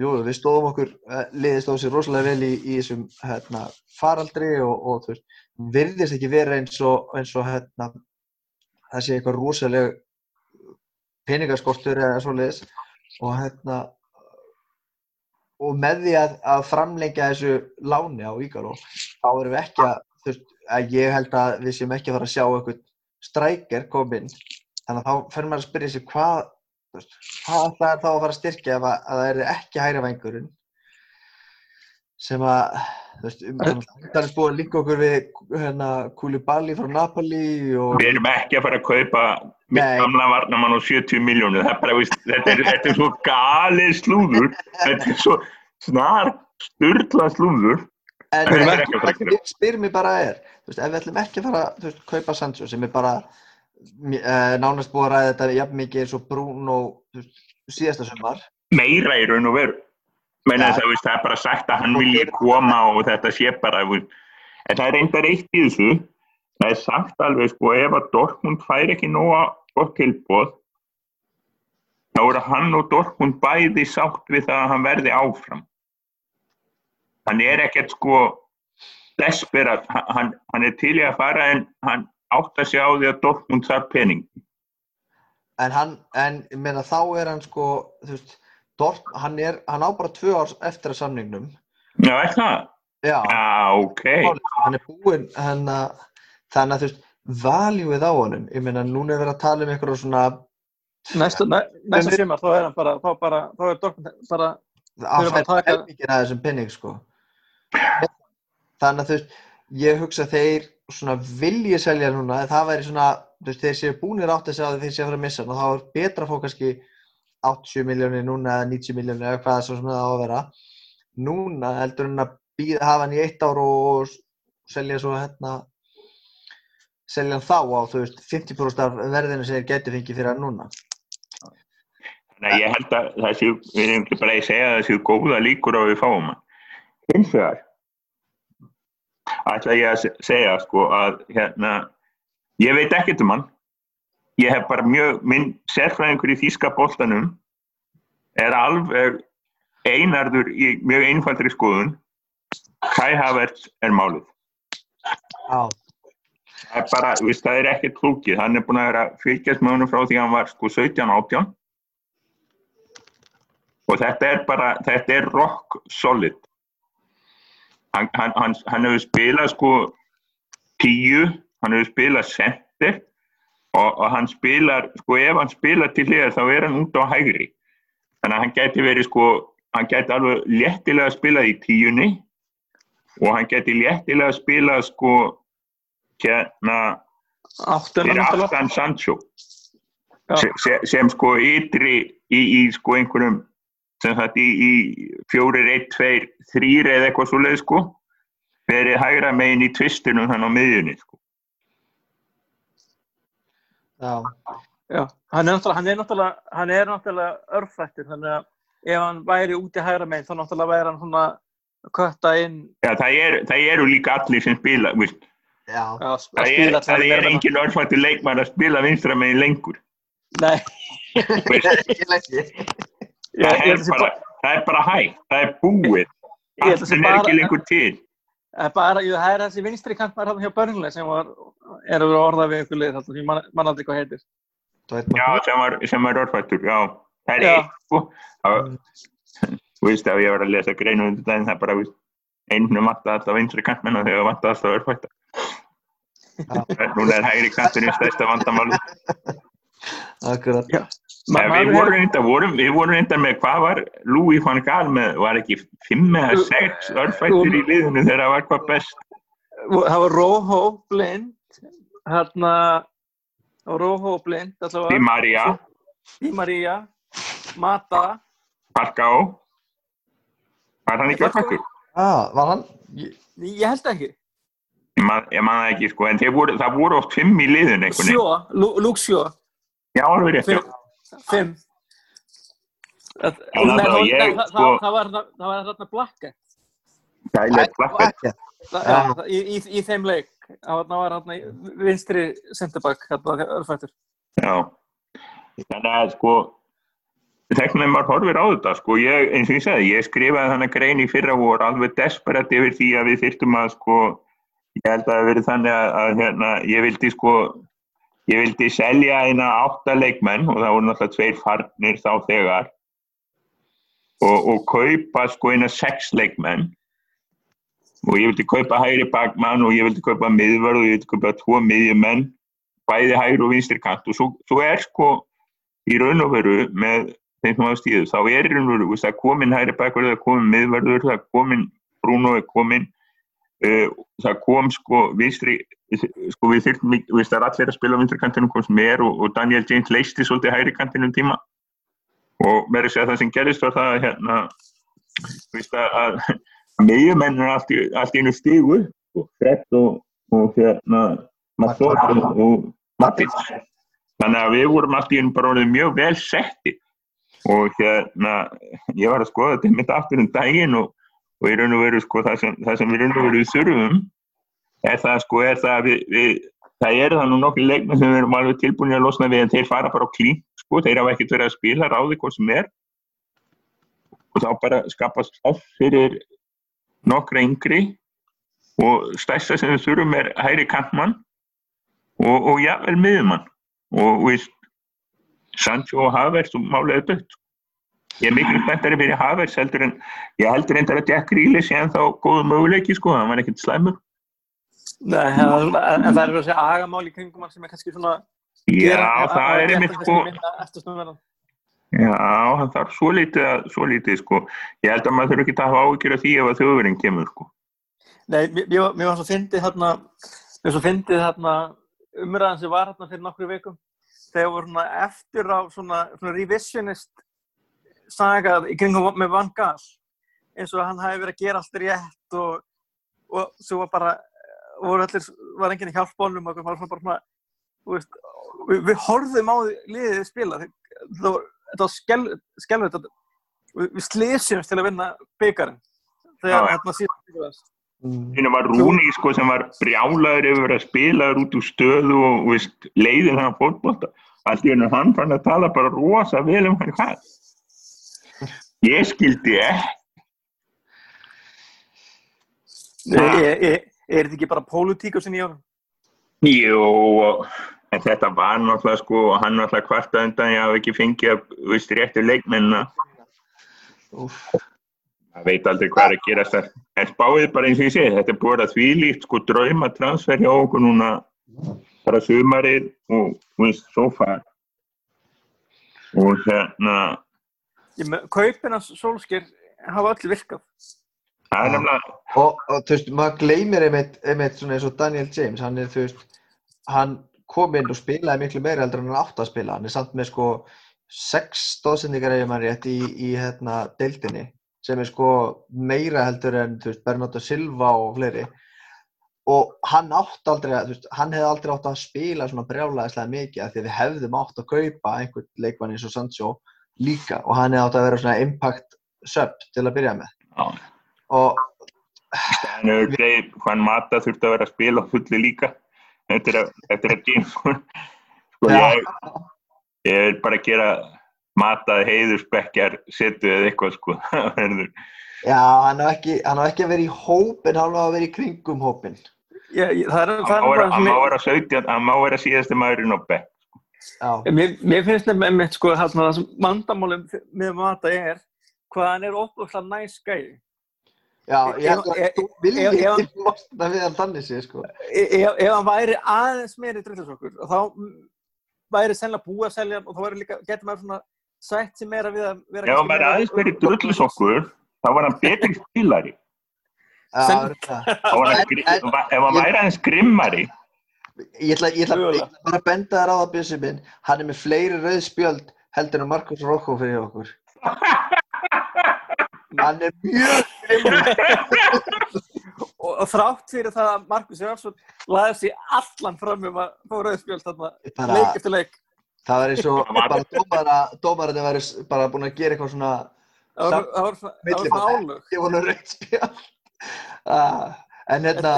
jú, við stóðum okkur, eh, liðið stóð sér rosalega vel í, í þessum hérna, faraldri og, og þú veist, virðist ekki vera eins og, eins og hérna, það sé eitthvað rosaleg peningaskortur eða svoleiðis. Og hérna og með því að, að framlengja þessu láni á Ígaló þá erum við ekki að, þú veist, að ég held að við séum ekki að fara að sjá eitthvað strækir koma inn þannig að þá fer maður að spyrja sig hvað hvað ætlaði þá að fara að styrkja ef að, að það er ekki hægri vængurinn sem að þú veist, um, það er búið að líka okkur við hérna Koulibaly frá Napoli og Við erum ekki að fara að kaupa mitt gamla varnamann á 70 miljónu. Það er þetta, er, þetta er svo galið slúður. Þetta er svo snar sturla slúður. En að að ég spyr mér bara er, þú veist, ef við ætlum ekki að fara veist, kaupa Sancho sem er bara uh, nánast búið að ræða þetta jafn mikið eins og Bruno veist, síðasta sumar. Meira í raun og veru. Ja. það, það er bara sagt að hann vilji koma og þetta sé bara. En það er reyndar eitt í þessu. Það er sagt alveg, sko, ef að Dortmund fær ekki nóga gott tilbóð, þá eru hann og Dortmund bæði sátt við það að hann verði áfram. Hann er ekkert sko desperat, hann, hann er til í að fara en hann átt að sjá því að Dortmund þarf pening. En hann, en ég meina þá er hann sko, þú veist, Dort, hann er, hann á bara tvö árs eftir að samningnum. Já, er það? Já, Já, ok. hann er búinn, hann að, þannig að þú veist, valjúið á honum. Ég meina, núna er verið að tala um eitthvað svona, Næsta, næ, næsta sumar, þá er hann bara, þá bara, þá er Dortmund bara, að Þurfum að færa taka- helmingina af þessum penning sko. Þannig að þú veist, ég hugsa að þeir svona vilji selja núna, það væri svona, þú veist, þeir séu búinir átt að segja að þeir séu að fara að missa og þá er betra að fá kannski 80 miljónir núna eða 90 miljónir eða hvað svona það á að vera. Núna heldur hann að býða, hafa hann í eitt ár og selja svo hérna, selja hann þá á, þú veist, 50% af verðinu sem þeir getur fengið fyrir hann núna. Nei, ég held að það séu, við erum ekki bara að segja að það séu góða líkur á við fáum hann. Hins vegar, ætla ég að se- segja sko að hérna, ég veit ekkert um hann. ég hef bara mjög, minn sérfræðingur í þýska boltanum er alveg einarður í mjög einfaldri skoðun. Kai Havertz er málið. Já, það er bara, veist, það er ekkert klúkið hann er búin að vera fylgjast með honum frá því að hann var sko 17-18 og þetta er bara þetta er rock solid hann, hann, hann, hann hefur spilað sko tíu, hann hefur spilað center og, og hann spilar, sko ef hann spilar til hliðar þá er hann út á hægri. Þannig að hann gæti verið sko hann gæti alveg léttilega spilað í tíunni og hann gæti léttilega spilað sko hérna fyrir aftan Sancho. Sem, sem sko ytri í, í sko einhverjum sem sagt í, í fjórir, eitt, tveir, þrýr eða eitthvað svo leið sko verið hægra megin í tvistunum þannig á miðjunni sko. já, Já, hann er náttúrulega, hann er náttúrulega, hann er náttúrulega örfættur, þannig að ef hann væri úti hægra meginn, þá náttúrulega væri hann svona kötta inn, Já, það, er, það eru líka allir sem spila veist, já, já, að það, er, spila það er engin örfættur leikmann að spila vinstra megin lengur. Nei, [laughs] ekki lengi. Ég, það, er að bara, bara, það er bara hægt, það er búið ég held að sé Allin er ekki bara, lengur til það bara, jú, það er þessi vinstri kantmar hann hjá Börnlega sem var, er að vera orðað við ykkur lið, þarna, ég man, man aldrei hvað heitir. Já, sem var, sem var örfættur, já. Það er Já. eitt, sko. Það- Þú veist, ef ég var að lesa greinu undir daginn, það er bara, einu matta alltaf vinstri kantmenn og þegar matta alltaf örfættar. Núna er hægri kanturinn stærsta vandamáli. Akkurat. Ma, Við vorum reynda, vorum, við vorum reynda með, hvað var Louis van Gaal með, var ekki fimm eða sex örfættur í liðinu þegar það var hvað best. það var Rojo blind, hérna, það Rojo blind, Di Maria, Di Maria, Mata, Falcao. Var hann ekki örfættur? Já, var hann? Ég- ég held ekki, Ég man, ég man það ekki, sko, en voru, það voru oft fimm í liðinu. Sjó, Lu- Luke Sjó, Já, alveg rétt, já. Fimm, fimm. Það, Já, nei, náttúrulega, það, ég, það, það, sko- það var það var þarna Blackett. Já. já, í, í, í þeim leik það var þarna vinstri centerback þannig að sko þegar maður horfir á þetta sko, ég, eins og ég sagði, ég skrifaði þannig grein í fyrra voru alveg desperat yfir því að við þyrftum að sko, ég held að það hafi verið þannig að, að hérna, ég vildi sko ég vildi selja eina átta leikmenn og það voru náttúrulega tveir farnir þá þegar. Og, og kaupa sko eina sex leikmenn. Og ég vildi kaupa hægri bakmann og ég vildi kaupa miðvörð og ég vildi kaupa tvo miðjumenn bæði hægri og vinstri kant. Og svo, svo er sko í raun og veru með þeim sem hafa stíðu, þá er í raun og veru það er komin hægri bakvörð, það er komin miðvörður það er komin Bruno, er komin það kom sko vinstri, sko við veist, það er allir að spila á vinstri kantinum kom sem er og, og Daniel James leisti svolítið hægri kantinum tíma. Og verður að segja það sem gerist var það að hérna, þú veist að, er allt allt í einu stígu og Fred og, og hérna Mathor og, og Matic þannig að við vorum allt í einu bara mjög vel setti og hérna ég var að skoða þetta mitt aftur um daginn og, og í raun og veru sko það sem, það sem við raun og veru þurfum er það sko er það að við, við það eru það nú nokkuð leikmenn sem við erum alveg tilbúin að losna við en þeir fara bara á klín sko, þeir hafa ekkert verið að spila ráði hvað sem er. Og þá bara skapast off fyrir nokkra yngri. Og stærsta sem við þurfum er hæri kantmann og, og jável miðumann og veist Sancho og Havertz og málega dött ég er miklu spenntari fyrir Havertz heldur en ég heldur reyndar að Jack Grealish sé ennþá góðu möguleiki sko, hann var ekkert slæmur. Nei, en það er að segja agamál í kringum sem er kannski svona já, það er einmitt sko. já, það þarf svo lítið, að- svo lítið sko, ég held að maður þurfi ekki að hafa áhyggjur af því ef að þjóðurinn kemur sko. Nei, mér, mér var- svo fyndið þarna mér var svo fyndið þarna umræðan sem var þarna fyrir nokkru vikum. Þegar voru svona eftir á svona, svona revisionist sagað í kringum með Van Gaal eins og hann hafi verið að gera allt rétt og, og svo var bara voru allir, var enginn að hjálpa honum og var svona bara svona við, við horfðum á liðið spila það var, þetta var skel, skelvið þetta við, við slísjumst til að vinna byggarinn þegar þarna síðan byggarinn Mm. Þannig var Rúni sko sem var brjálaður yfir að spila út úr stöðu og veist, leiðin þannig fótbolta allt í hennu hann fann að tala bara rosa vel um hann hvað. Ég skildi ekki. Er, er, er, er þetta ekki bara pólutíkusin í honum? Jú, og- en þetta var náttúrulega sko, og hann náttúrulega kvarta undan ég hafa ekki fengið að, veist, réttu leikmennina. Úf. Það veit aldrei hvað er að gerast þar. En spáðið bara eins og ég segi, þetta er búið að þvílíkt sko drauma transfer hjá okkur núna bara sumarið og svo far. Og hérna, Ég með, kaupin af Solskjær hafa öll virkað. það er nefnilega, Og, og þú veist, maður gleymir einmitt, einmitt svona eins og Daniel James, hann er, þú veist, hann kom inn og spilaði miklu meira heldur en hann átt að spila. Hann er samt með sko sex stóðsendingar ef maður rétt í, í hérna deildinni sem er sko meira heldur en, þú veist, Bernardo Silva og fleiri. Og hann átt aldrei, að- þú veist, hann hefði aldrei átt að spila svona brjálæðislega mikið af því að við hefðum átt að kaupa einhvern leikmann eins og Sancho líka og hann hefði átt að vera svona impact sub til að byrja með. já, Og hann hefur greið, hann mata þurfti að vera að spila á fulli líka. Þetta er að, er að sko Já. ég, ég vil bara gera matað heiðurspekkjar setu eða eitthvað sko. [laughs] Já, hann á ekki, hann á ekki að vera í hópin, hann á að vera í kringum hópin. Ég, ég, það er, það er vera- hann má vera 17, hann má vera síðasti maðurinn á bekk. Mér, mér finnst nefnilega einmitt sko það sem vandamálum með Mata er hvað hann er óbúðslega næs gæði. já, ég held að ef- þú viljið ef- ef- ekki losna við hann þannig sé, sko. E- Ef, hann væri aðeins meiri drullusokkur þá væri sennilega búið að selja og þá væri líka, getur maður svona sætt sem meira við að vera Ef hann væri aðeins verið drullusokkur, þá var hann betri [laughs] En- Ef hann væri aðeins grimmari, ég ætla, ég ætla, ég ætla bara að benda þér á það bjössi minn, hann er með fleiri rauð spjöld heldur en Marcus Rocco fyrir okkur. [laughs] Hann er mjög [laughs] og, og þrátt fyrir það að Markus Jónsson laði sig allan fram um að fá rauðspjöld þarna Bara- leik eftir leik. Það var eins og Það [laughs] bara dómara, væri s- bara búin að gera eitthvað svona, það það var, svona- það álög ég vona rauð spjöld. Ah, en hérna,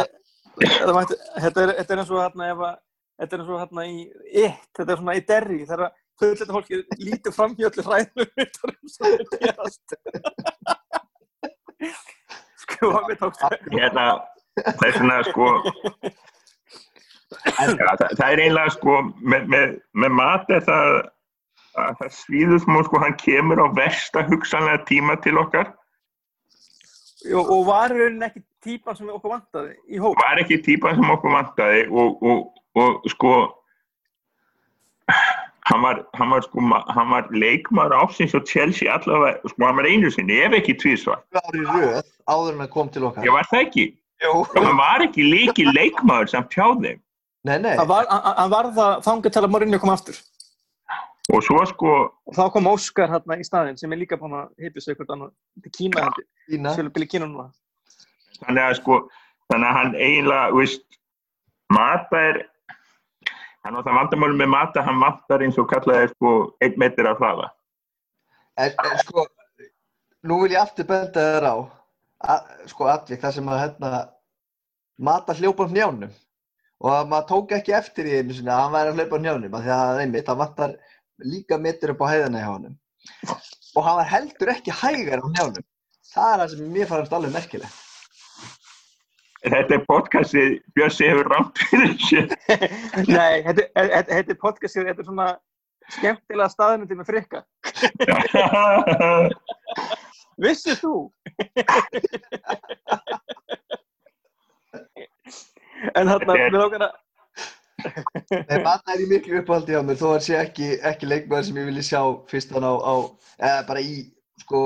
mætti, þetta, er, þetta er eins og hérna ef að þetta er eins og hérna í It, þetta er svona í Derry þegar fulletta fólki lítið fram í öllu hræðum sem það gerast. [laughs] Sko, við tókst hérna, þess vegna sko, [laughs] ja, það, það er einlega sko, með, með, með mat er það, að það svíður smá sko, hann kemur á versta hugsanlega tíma til okkar, og, og var í rauninni ekki típan sem okkur vantaði í hóp? Var ekki típan sem okkur vantaði og, og, og sko, hann var, hann var sko, hann var leikmaður ásins og Chelsea allavega, sko, hann var einu sinni, ef ekki tvísvar, áður en að kom til okkar. ég var það ekki, hann var ekki leiki leikmaður samt hjá þeim. Nei, nei. hann var, hann- hann var það þangað til að Mourinho kom aftur. Og svo sko, og þá kom Óskar hérna í staðinn sem er líka búin að heipja sig eitthvað annað. Til Kína byrja Kína núna þannig að sko, þannig að hann eiginlega, veist, Mata er, hann á það vandamáli með Mata, hann vantar eins og kallaði sko einn metr af hraða. En, en sko, nú vil ég aftur benda þér á, að, sko, atvik, það sem að hérna, mata hljópa á hnjánum og að maður tók ekki eftir í einu sinni að hann væri að hljópa á hnjánum af því að einmitt, það vantar líka mittur upp á hæðina hjá honum og hann var heldur ekki hægar á hnjánum. Það er það sem mér fannst alveg merkilegt. Þetta er podcastið, Björsi hefur rámt fyrir sér. [laughs] Nei, þetta er- þetta þetta er podcastið, þetta er svona skemmtilega staðmyndi með frikka. [laughs] Vissir þú? [laughs] en þarna, Þetta er- við lókar að, En mata er í miklu uppáhaldi á mér, þó að sé ekki, ekki leikmaður sem ég vilji sjá fyrst hann á, á eða bara í, sko,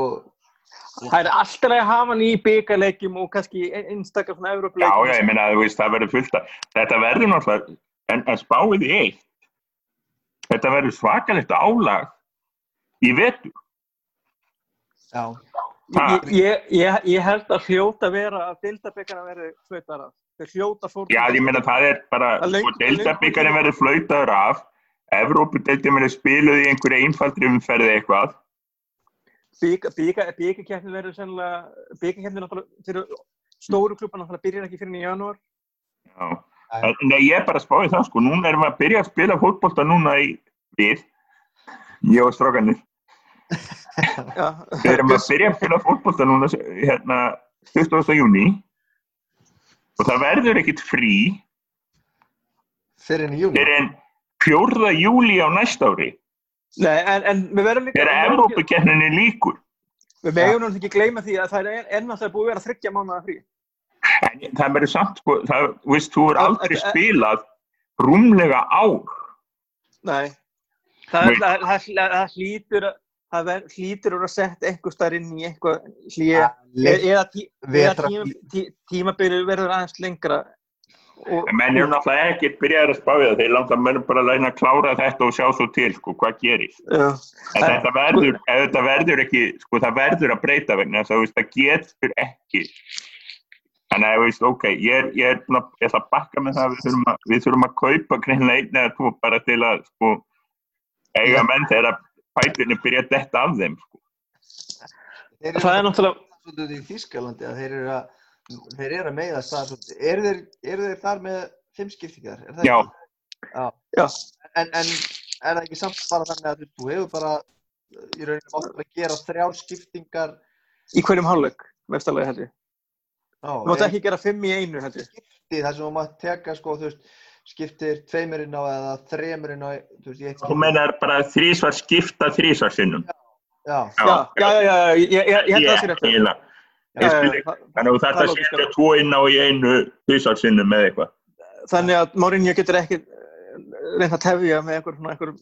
það er alltaf að hafa hann í byggarleikjum og kannski einstakar svona Já, Evropaleikjum. já, ég meina, þú veist, það verður fullt að, þetta verður náttúrulega, en, en spáið í eitt, þetta verður svakalegt álag í vetur. já, Ég, ég, ég, ég held að hljóta vera að dildabyggarna verði flautar af. Þeir hljóta fórn. Já, ég meina, það er bara, Það er löng- sko, deildabikkarinn verður flautaður af, Evrópudeildin verður spiluð í einhverju einfaldri umferði eitthvað. Byggarkeppni verður sennilega, byggarkeppni náttúrulega fyrir stóru klubban náttúrulega byrjar ekki fyrir í janúar. Já. En, nei, ég er bara að spáði það, sko, núna erum við að byrja að spila fótbolta núna í við, ég og strákanir, Já. við erum að byrja að spila fótbolta núna hérna 20. júni og það verður ekkit frí Fyrir henni í júni. fyrir en 4. júli á næsta ári Nei, en, en við verðum líka... þegar Evrópukenninni líkur. Við megum náttúrulega ekki gleyma því að það er ennáttúrulega búið að vera þryggja mánuða frí. En það verður samt, sko, það, þú veist, þú er aldrei en- spilað rúmlega ár. Nei. Það, það, það, hlýtur að það ver, hlýtur að sett einhver starf inn í eitthvað hlýja eða, tí, eða vetra- tíma, tí, tímabilið verður aðeins lengra og, En menn eru náttúrulega ekkert byrjaðir að spá í það, þeir langar mönnum bara að læna að klára þetta og sjá svo til, sko, hvað gerist. Já. En þetta verður, ef þetta verður ekki, sko, það verður að breyta vegna þess að, þú veist, það getur ekki. Þannig að, þú veist, ok, ég er, ég er búin að, ég að bakka með það, að við þurfum að, við þurfum að kaupa greinlega einn eða tvo bara til að, sko, eiga menn þegar að fætunni byrja að detta af þeim, sko. Þeir eru það er náttúrulega í Þýskalandi að þeir eru að þeir eru að meiðast það. Eru þeir, eru þeir þar með fimm skiptingar? Er það Já. ekki? Já. Já. En, en er það ekki samt bara þannig að þú hefur bara í rauninu mátt bara gera þrjár skiptingar í hverjum hálfleik mestarlega held ég. Já, Þú mátt er ekki gera fimm í einu held ég. skipti þar sem þú mátt teka sko, þú veist, skiptir tveimurinn á eða þremurinn á, þú veist, í eitt Þú mennar bara þrísvar skipta þrísvar sinnum. Já, Já, já, já, já, ég, ég, ég held að það sé rétt. Já, Þannig að þú þarf Það að lógískt, setja tvo inn á í einu þrísvar sinnum með eitthvað. Þannig að Mourinho getur ekki reynd að tefja með einhver,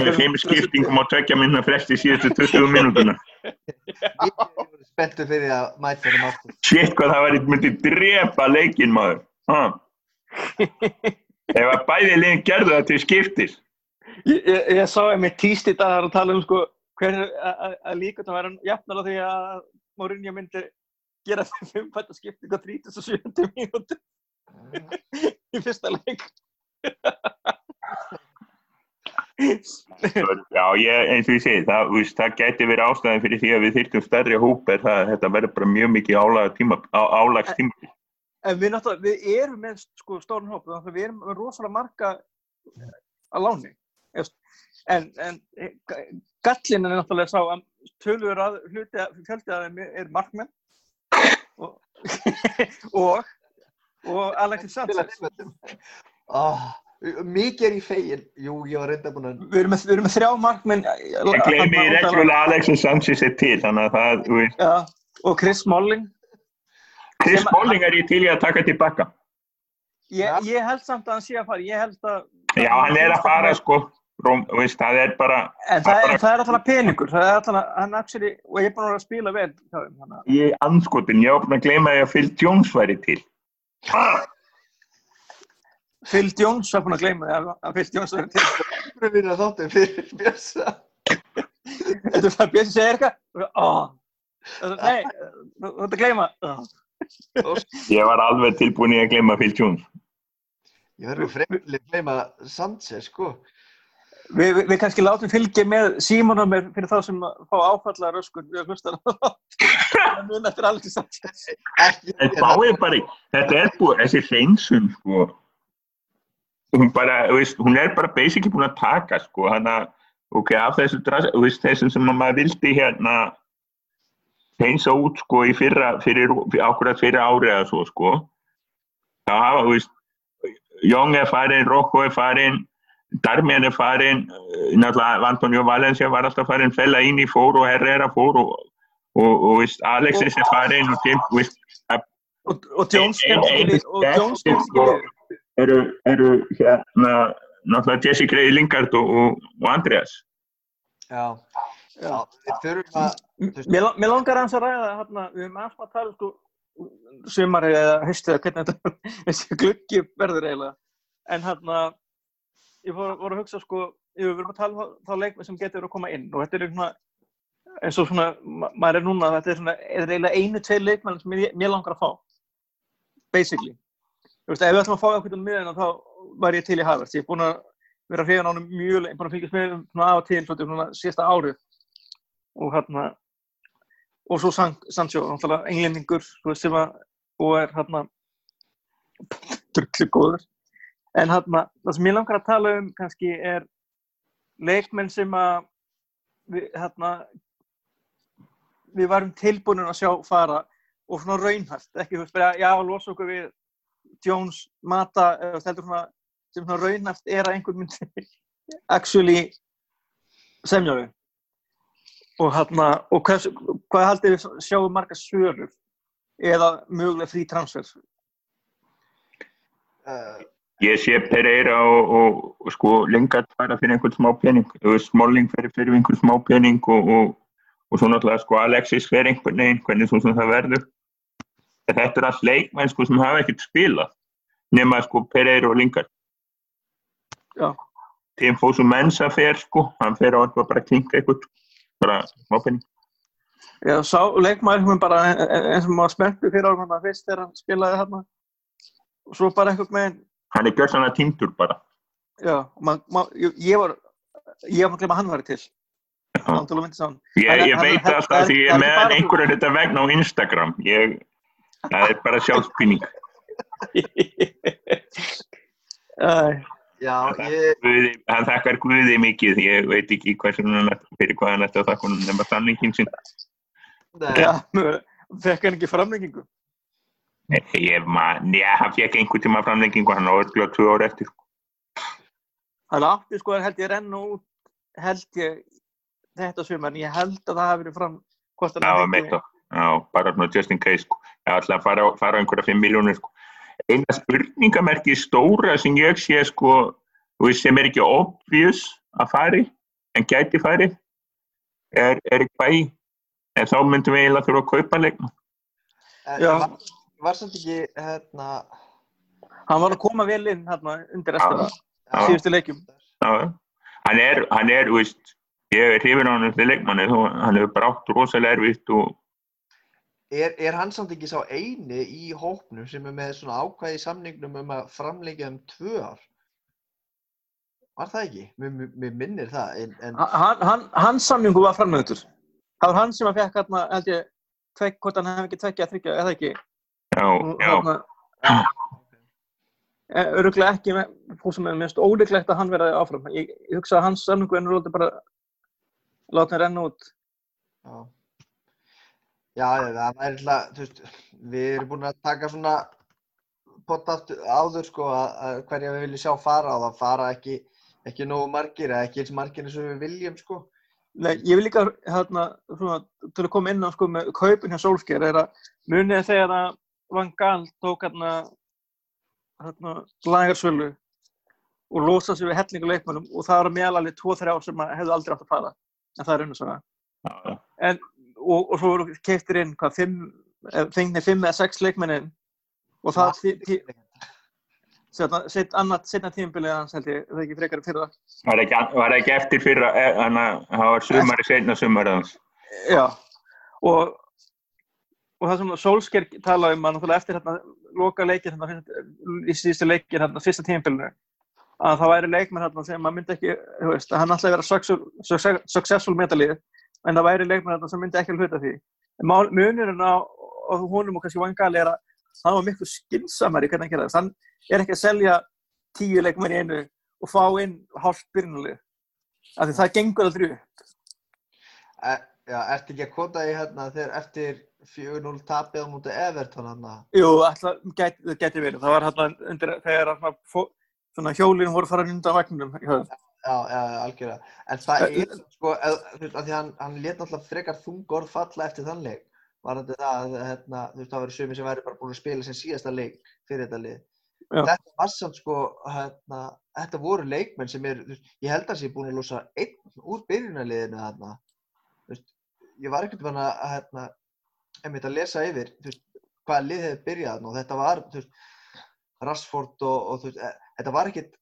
Með fimm skiptingum á tvekja minna fresti síðustu 20 mínútuna. [laughs] ég er spenntur fyrir að mæta þeim aftur. Shit hvað það var myndi drepa leikinn maður. Ha. Ef að bæði liðin gerðu það til skiptis. Ég, ég, ég sá einmitt tíst í dag að tala um sko hver er að- að- að líka það væri jafnala því að Mourinho myndi gera fimm fætta skipting á 37. mínútu [laughs] í fyrsta leik. Já, ég, eins og ég segi, það, veist, það gæti verið ástæðan fyrir því að við þyrftum stærri hóp er það að þetta verður bara mjög mikið álags tíma, á, álags tíma. En við náttúrulega, við erum með sko stórn hóp, að við erum með rosalega marga að láni. En, en ga- gallinn er náttúrulega sá að tölur að hluti að fjöldi að þeim er markmenn og, [laughs] og, og Alexis Sanchez. Oh, mikið er í fegin. Jú, ég var reynda búin að... Við erum með, við erum með þrjá markmenn. Ég gleymi í reglulega Alexis Sanchez er til, þannig að það, Já, og Chris Smalling. Chris Sem- Smalling er ég til í að taka tilbaka. Ég, ég held samt að hann sé að fara. Ég held að... Já, hann er að fara, sko, Róm, veist, það er bara, En það, er- það er alltaf peningur. Það er alltaf, hann actually, og ég er búin að að spila vel. að- ég anskotin, ég var búin að gleyma að Phil Jones væri til. Phil Jones var búin að gleyma að- að Phil Jones verið til. Það er fyrir þáttum fyrir Björsa. Þetta er það Björn segir eitthvað. Nei, þú ert að gleyma. Ég var alveg tilbúin í að gleyma Phil Jones. Ég verður fremlega að gleyma Sanchez, sko. Við, við, við kannski látum fylgja með Símonum með fyrir þá sem fá áfallega röskun við að hlusta það. Mun eftir Sanchez. Ekki Þetta er búið, þessi hreinsun, sko, hún bara, þú veist, hún er bara basically búin að taka, sko, hann að, ok, af þessu, dras- þú veist, þessum sem að maður vildi hérna hreinsa út, sko, í fyrra, fyrir, ákveðat fyrir ári eða svo, sko, þá hafa, þú veist, Young er farin, Rocco er farin, Darmian er farin, eh, náttúrulega Antonio Valencia var alltaf farin, Fellaini fór og Herrera fór og, og, og, veist, Alexis er farin og James, veist, Og, og Jones eru, hérna náttúrulega Jesse Grey Lingard og, og, og Andreas. Já, já, að... Mér, mér langar hans að ræða hérna, við höfum aðeins að tala sko sumari eða haustið eða hvernig þetta [laughs] þessi gluggi verður eiginlega. En hérna ég fór, voru að hugsa sko við erum að tala um þá, leikmenn sem getur að koma inn og þetta er svona eins og svona, ma maður er núna þetta er svona, er eiginlega einu, tvei leikmenn sem ég, mér langar að fá basically. Þú veist, ef við ætlum að fá eitthvað um miðina þá var ég til í Havert ég er búin að vera hrifin á hann mjög lengi búin að fylgjast með svona af og til svona, síðasta árið. Og hérna og svo San, Sancho, náttúrulega englendingur þú veist, sem að og er hérna drullu góður en hérna, það sem ég langar að tala um kannski er leikmenn sem að við, hérna, við varum tilbúinir að sjá fara og svona raunhæft, ekki þú bara, já, losa okkur við Jones, Mata, svona, sem svona raunhæft er að einhver myndi [laughs] actually semja við. Og hérna, og hvers, hvað haldið við sjáum marga svörur eða mögulega frí transfer? Uh, Ég sé Pereira og, og, og sko Lingard fara fyrir einhvern smá pening, Smalling fyrir fyrir einhvern smá pening og, og, og svo náttúrulega sko Alexis fyrir einhvern veginn, hvernig svo sem það verður. Þetta er allt leikmenn sko sem hafa ekkert spilað, nema sko Pereira og Lingard. Já. Tim Fosu Mensa fer sko, hann fer á eitthvað bara að klinka eitthvað, bara smá pening. Já, sá leikmaður hún bara eins og maður spenntu fyrir árum hann fyrst þegar hann spilaði hérna og svo bara einhvern veginn, Hann er gjörsanlega týndur bara. já, man, man, ég, var ég var að glemma að hann væri til að Ég, er- ég er- veit það alltaf er- því það ég er er ekki með bara einhverju þetta vegna á Instagram. Ég, það er bara sjálfspinning. [laughs] Æ, já, ég, Guði, hann þakkar Guði mikið, ég veit ekki hversu hann fyrir hvað hann ætti að þakka hann sinn. nei, Já, mögulega. fekk hann ekki framlengingu Ég man, já, hann fekk einhver tíma framlengingu, hann á örgla tvö ár eftir. hann átti sko held ég renna út held ég þetta sumar en ég held að það hafi verið fram hvort hann Já, hafi með fengið- það. Já, bara svona just in case, sko. Ég ætla að fara, á- fara á einhverja 5 miljónir, sko. Eina spurningamerki stóra sem ég sé, sko, sem er ekki obvious að fari, en gæti fari, er Erik Bæ. En þá myndum við eiginlega þurfa að kaupa leikna. Já. var, var samt ekki, hérna, hann var að koma vel inn hérna undir restina síðustu leikjum. Já, hann er, hann er, þú veist, ég er hrifin á hann til leikmanni, þó hann hefur bara átt rosalega erfitt og er, er hann samt ekki sá eini í hópnum sem er með svona ákvæði samningnum um að framlengja um tvö ár? Var það ekki? Mér, mér, minnir það, en, en hann, hann, hans samningu var framöndur það var hann sem að fekk hérna held ég hvort hann hefði ekki tvekja að þryggja eða ekki já, Og já, þarna öruglega ekki með fórsum með minnst ólíklegt að hann verði áfram ég, ég hugsa að hans samningu ennur lóti bara láta hann renna út Já. Já, já, það er alltaf, þú veist, við erum búin að taka svona pottaft áður sko að, að hverja við viljum sjá fara og það fara ekki, ekki nógu margir eða ekki eins margir eins og við viljum sko. Nei, ég vil líka hérna, svona, til að koma inn á sko, með kaupin hjá Solskjær er að munið þegar að Van Gaal tók hérna, hérna lagarsölu og losa sig við hellingu leikmannum og það eru meðalali 2-3 ár sem að hefðu aldrei átt að fara. En það er unnum svona já, en, og, og svo voru keiftir inn hvað, fimm, fengnir 5 eða 6 leikmennin og það tí- tí- setna, set, annað setna tímabilið hans held ég, það er ekki frekar fyrir það var ekki, var ekki eftir fyrra, eh, hann að það var sumari seinna sumari hans. Já, og, og það sem Solskjær talaði um að náttúrulega eftir hérna loka leikir hérna í síðustu leikir hérna fyrsta tímabilinu að það væri leikmenn hérna sem maður myndi ekki, þú veist, hann ætlaði að vera successful, success- successful metalið en það væri leikmenn hérna sem myndi ekki að hluta því. Munurinn á, honum og kannski Vangali er að hann var miklu skinsamari hvernig hann gera það. Hann er ekki að selja tíu leikmenn í einu og fá inn hálft byrjunalið. Af því það gengur aldrei upp. Já, ertu ekki að kota í hérna þegar eftir 4-0 tapið á múti Everton hérna? Jú, alltaf gæti, það gæti verið. Það var hérna undir, þegar svona, fó- svona hjólinn voru farin undan vagnum. Já, já, já, algjörlega. En það er, sko, eð, þú veist, af því hann, hann let náttúrulega frekar þung orð falla eftir þann leik. Var þetta það að, hérna, þú veist, það verið sumi sem væri bara búin að spila sem síðasta leik fyrir þetta lið. Já. Þetta var samt, sko, hérna, þetta voru leikmenn sem er, ég held að það sé búin að losa einn úr byrjunarliðinu þarna. Ég var ekkert vann að, hérna, einmitt að lesa yfir, þú veist, hvaða lið hefði byrjað og þetta var, þú veist, Rashford og, og þú veist, e- þetta var ekkert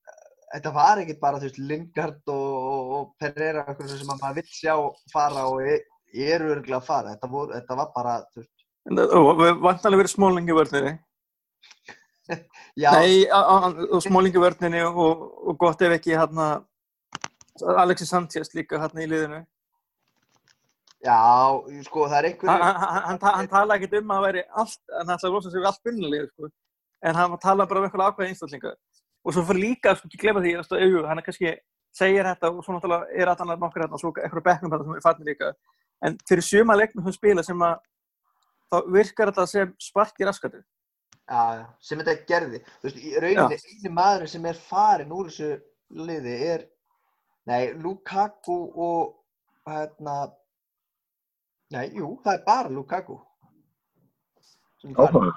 þetta var ekkert bara, þú veist, Lingard og, og, og Pereira eitthvað sem að maður vill sjá fara og e- eru örgulega að fara. Þetta, voru, þetta var bara, þú veist, En það- vantanlega verið smólingi vörninni. [laughs] já, Nei, smólingi vörninni og, og gott ef ekki hérna Alexis Sanchez líka hérna í liðinu. Já, sko, það er Hann, einhverju... hann, hann, hann, ta- hann talaði ekkert um að það væri allt, hann ætlaði að losa sig við allt byrjunalið, sko. En hann talaði bara um eitthvað ákveðið einstaklinga. Og svo fyrir líka, sko, ekki glemma því, að jú, hann er kannski segir þetta og svo náttúrulega er allan nokkur hérna og svo eitthvað bekknum þetta sem er fannir líka en fyrir suma leiknum sem spila sem að þá virkar þetta sem sparki raskatu Já, sem þetta gerði. Þú veist, í rauninni eini maður sem er farin úr þessu liði er, nei, Lukaku og, hérna, nei, jú, það er bara Lukaku. Áhuga.